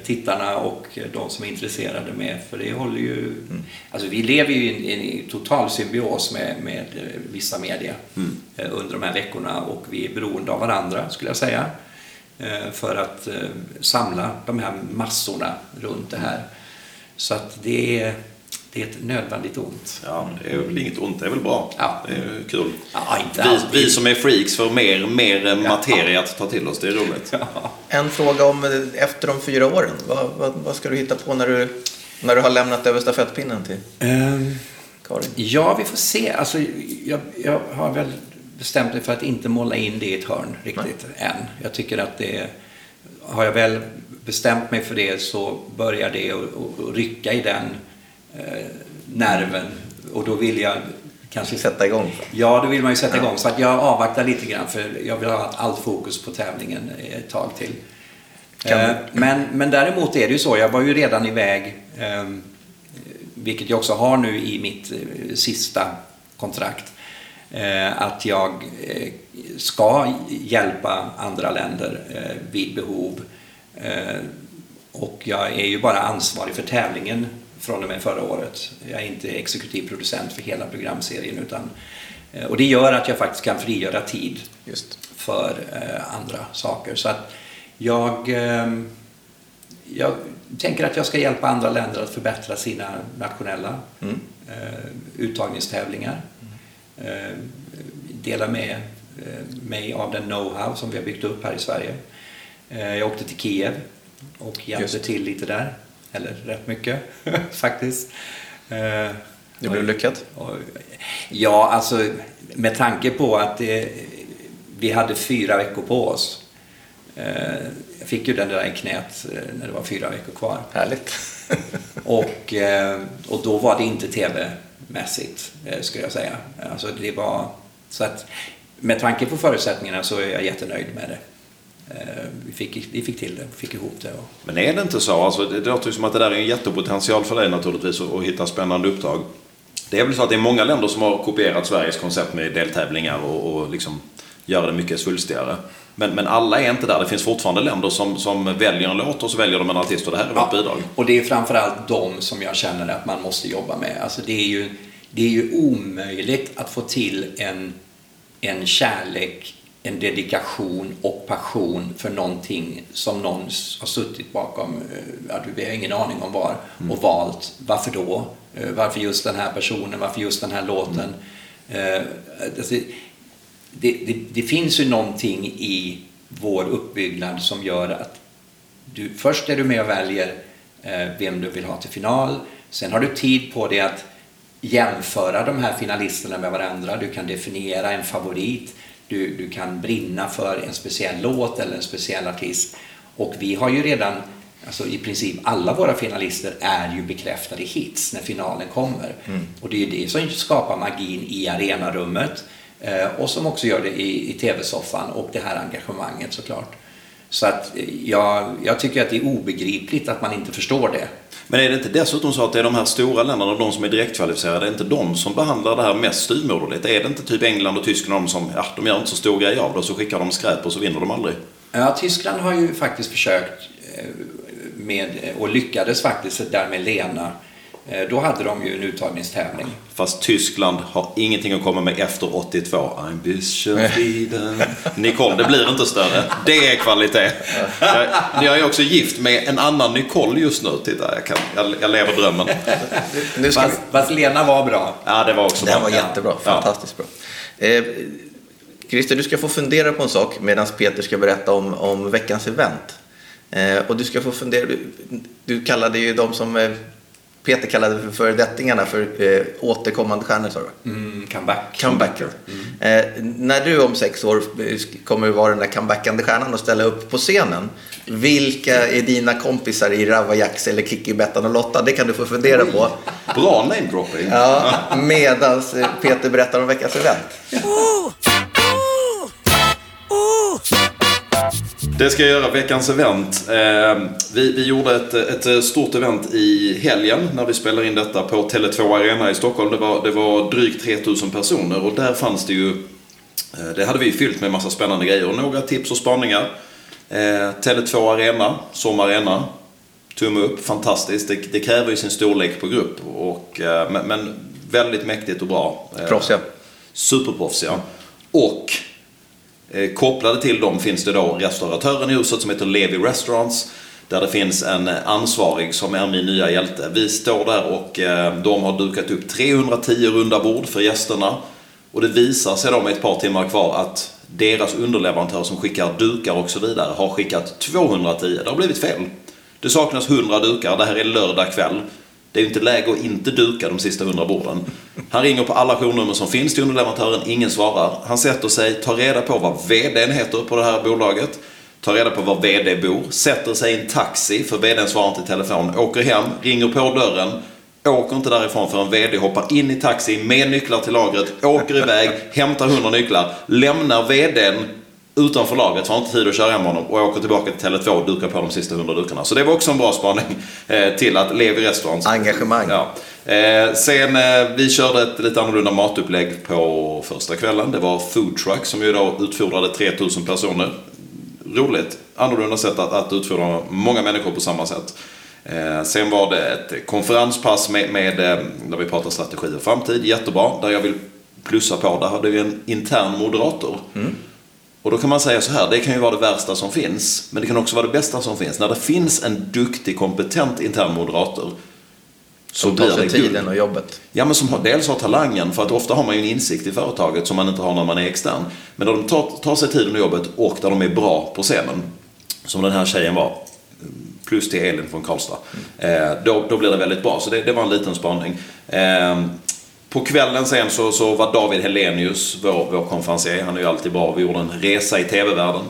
tittarna och de som är intresserade med. För det håller ju... Mm. Alltså vi lever ju i en, total symbios med, med vissa media mm. under de här veckorna och vi är beroende av varandra skulle jag säga. För att samla de här massorna runt det här. Så att det är det är ett nödvändigt ont. Ja, det är väl inget ont, det är väl bra. Ja. Det är kul. Ja, vi, vi, som är freaks får mer, mer materia att ta till oss, det är roligt. Ja. En fråga om efter de fyra åren. Vad, vad, vad, ska du hitta på när du, när du har lämnat över stafettpinnen till um, Karin? Ja, vi får se. Alltså, jag, jag har väl bestämt mig för att inte måla in det i ett hörn riktigt Nej. än. Jag tycker att det har jag väl bestämt mig för det så börjar det att rycka i den nerven och då vill jag kanske sätta igång. Ja, då vill man ju sätta igång. Så att jag avvaktar lite grann för jag vill ha allt fokus på tävlingen ett tag till. Eh, men, men däremot är det ju så, jag var ju redan iväg, eh, vilket jag också har nu i mitt eh, sista kontrakt, eh, att jag eh, ska hjälpa andra länder eh, vid behov. och jag är ju bara ansvarig för tävlingen från och med förra året. Jag är inte exekutiv producent för hela programserien utan eh, och det gör att jag faktiskt kan frigöra tid Just. för eh, andra saker. Så att jag, eh, jag tänker att jag ska hjälpa andra länder att förbättra sina nationella mm. uttagningstävlingar. Mm. Dela med mig av den know-how som vi har byggt upp här i Sverige. Jag åkte till Kiev och hjälpte till lite där. Eller rätt mycket faktiskt. Eh, det blev lyckat? Ja, alltså med tanke på att det, vi hade fyra veckor på oss. Eh, jag fick ju den där i knät eh, när det var fyra veckor kvar. Härligt. och, och då var det inte tv-mässigt, skulle jag säga. Alltså det var, så att, med tanke på förutsättningarna så är jag jättenöjd med det. Eh, vi fick, vi fick till det, fick ihop det. Men är det inte så? Alltså, det låter ju som att det där är en jättepotential för dig naturligtvis att, hitta spännande uppdrag. Det är väl så att det är många länder som har kopierat Sveriges koncept med deltävlingar och, och liksom göra det mycket svulstigare. Men, men alla är inte där. Det finns fortfarande länder som, som väljer en låt och så väljer de en artist och det här är ja, vårt bidrag. Och det är framförallt de som jag känner att man måste jobba med. Alltså det är ju, det är ju omöjligt att få till en, en kärlek en dedikation och passion för någonting som någon har suttit bakom, eh, ja, vi har ingen aning om var, mm. och valt. Varför då? Eh, varför just den här personen? Varför just den här låten? Mm. Det, det, det, finns ju någonting i vår uppbyggnad som gör att du, först är du med och väljer vem du vill ha till final. Sen har du tid på dig att jämföra de här finalisterna med varandra. Du kan definiera en favorit du, du kan brinna för en speciell låt eller en speciell artist. Och vi har ju redan, alltså i princip alla våra finalister är ju bekräftade hits när finalen kommer. Mm. Och det är ju det som skapar magin i arenarummet eh, och som också gör det i, i tv-soffan och det här engagemanget såklart. Så att eh, jag, jag tycker att det är obegripligt att man inte förstår det. Men är det inte dessutom så att det är de här stora länderna, de som är direktkvalificerade, det är inte de som behandlar det här mest styvmoderligt? Är det inte typ England och Tyskland som, ja, de gör inte så stor grej av det och så skickar de skräp och så vinner de aldrig? Ja, Tyskland har ju faktiskt försökt eh, med, och lyckades faktiskt där med Lena då hade de ju en uttagningstävling. Fast Tyskland har ingenting att komma med efter 82. Ambition freedom. Nicole, det blir inte större. Det är kvalitet. Jag, jag är också gift med en annan Nicole just nu. Titta, jag, kan, jag, jag lever drömmen. Nu ska... fast, fast Lena var bra. Ja, det var också bra. Den var jättebra. Fantastiskt bra. Eh, Christer, du ska få fundera på en sak medan Peter ska berätta om, om veckans event. Eh, och du ska få fundera, du, du kallade ju de som eh, Peter kallade för föredettingarna för eh, återkommande stjärnor, sa du? Mm, comeback. Comebacker. Mm. Eh, när du om sex år eh, kommer vara den där comebackande stjärnan och ställa upp på scenen. Vilka är dina kompisar i Ravaillax eller Kikki, Bettan och Lotta? Det kan du få fundera på. Bra namedropping. Ja, medans eh, Peter berättar om veckans event. Det ska jag göra, veckans event. Eh, vi, vi gjorde ett, ett stort event i helgen när vi spelade in detta på Tele2 Arena i Stockholm. Det var, det var drygt 3000 personer och där fanns det ju, eh, det hade vi fyllt med massa spännande grejer och några tips och spaningar. Eh, Tele2 Arena, Sommarena. Tumme upp, fantastiskt. Det, det kräver ju sin storlek på grupp. Och, eh, men, men väldigt mäktigt och bra. Eh, Proffsiga. Superproffsiga. Och eh, Eh, kopplade till dem finns det då restauratören i huset som heter Levi Restaurants. Där det finns en ansvarig som är min nya hjälte. Vi står där och eh, de har dukat upp 310 runda bord för gästerna. Och det visar sig då med ett par timmar kvar att deras underleverantör som skickar dukar och så vidare har skickat 210. Det har blivit fel. Det saknas 100 dukar. Det här är lördag kväll. Det är ju inte läge att inte duka de sista 100 borden. Han ringer på alla journummer som finns till underleverantören. Ingen svarar. Han sätter sig, tar reda på vad VDn heter på det här bolaget. Tar reda på var VD bor. Sätter sig i en taxi, för VDn svarar inte i telefon. Åker hem, ringer på dörren. Åker inte därifrån förrän VD hoppar in i taxi med nycklar till lagret, åker iväg, hämtar 100 nycklar, lämnar VDn utanför för han har inte tid att köra hem honom och åker tillbaka till Tele2 och dukar på de sista 100 dukarna. Så det var också en bra spaning eh, till att Levi Restaurants. Engagemang. Ja. Eh, sen, eh, vi körde ett lite annorlunda matupplägg på första kvällen. Det var food truck som ju då utfodrade 3000 personer. Roligt, annorlunda sätt att, att utfodra många människor på samma sätt. Sen var det ett konferenspass med, med, där vi pratar strategi och framtid. Jättebra. Där jag vill plussa på, där hade vi en intern moderator. Och då kan man säga så här, det kan ju vara det värsta som finns, men det kan också vara det bästa som finns. När det finns en duktig, kompetent intern moderator så Som tar sig tiden och jobbet. Ja, men som har, dels har talangen, för att ofta har man ju en insikt i företaget som man inte har när man är extern. Men när de tar, tar sig tiden och jobbet och där de är bra på scenen, som den här tjejen var, plus till Elin från Karlstad, eh, då, då blir det väldigt bra. Så det, det var en liten spaning. Eh, på kvällen sen så, så var David Helenius vår, vår konferencier. Han är ju alltid bra. Vi gjorde en resa i tv-världen.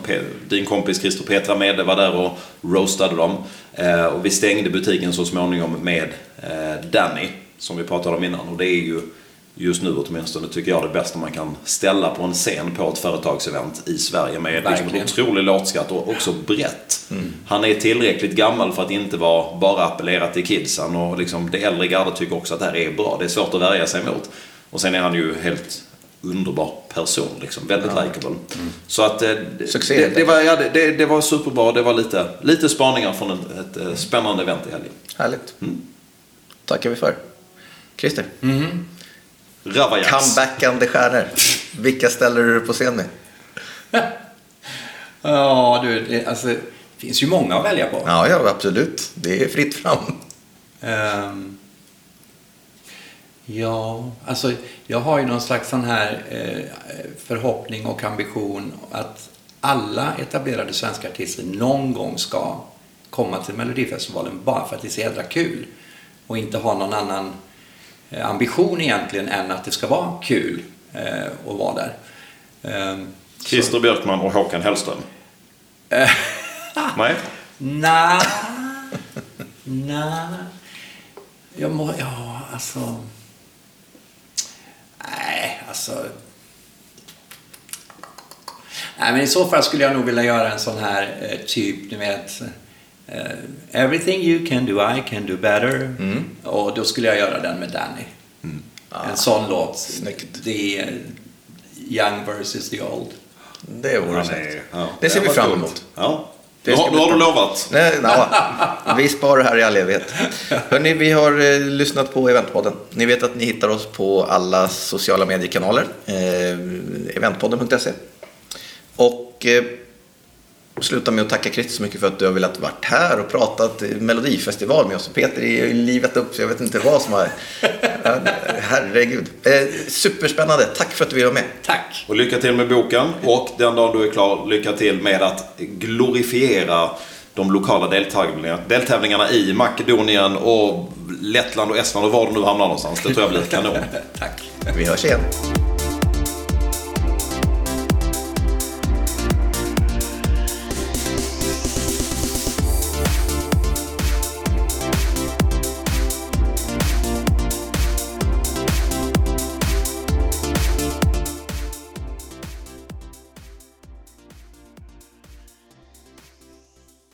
Din kompis Christer Petra Mede var där och roastade dem. Eh, och vi stängde butiken så småningom med eh, Danny, som vi pratade om innan. Och det är ju just nu åtminstone tycker jag det bästa man kan ställa på en scen på ett företagsevent i Sverige med liksom en otrolig låtskatt och också brett. Han är tillräckligt gammal för att inte vara bara appellera till kidsen och liksom det äldre gardet tycker också att det här är bra. Det är svårt att värja sig emot. Och sen är han ju helt underbar person, liksom. väldigt likeable. Så att eh, Succé, det, det, var, ja, det- det, det var superbra. Det var lite, lite spaningar från ett, ett eh, spännande event i helgen. Härligt. tackar vi för. Christer, Ravajaks. comebackande stjärnor. Vilka ställer du på scen med? Ja, du, det, alltså, det finns ju många att välja på. Ja, ja, absolut. Det är fritt fram. Ehm, ja, alltså jag har ju någon slags sån här eh, förhoppning och ambition att alla etablerade svenska artister någon gång ska komma till Melodifestivalen bara för att det är så jädra kul. Och inte ha någon annan eh, ambition egentligen än att det ska vara kul eh, att vara där. Ehm, Christer Björkman och Håkan Hellström. Nej? Nej. Nej. Jag må, ja, alltså... Nej, alltså... Nej, men i så fall skulle jag nog vilja göra en sån här eh, typ, ni vet... eh, everything you can do, I can do better. Och då skulle jag göra den med Danny. En sån låt. snyggt. The eh, young versus the old. Det vore snyggt. ja. Det ser vi fram emot. Ja. Det Nu nu har du lovat. Nej, ja, vi sparar här i all evighet. Hörrni, vi har eh, lyssnat på Eventpodden. Ni vet att ni hittar oss på alla sociala mediekanaler. Eh, eventpodden.se. Och eh, sluta med att tacka Christer så mycket för att du har velat varit här och pratat Melodifestival med oss. Peter är ju livet upp så jag vet inte vad som har... Herregud. Eh, superspännande. Tack för att du ville vara med. Tack! Och lycka till med boken. Och den dagen du är klar, lycka till med att glorifiera de lokala deltävlingarna, deltävlingarna i Makedonien och Lettland och Estland och var du nu hamnar någonstans. Det tror jag blir kanon. Tack! Vi hörs igen.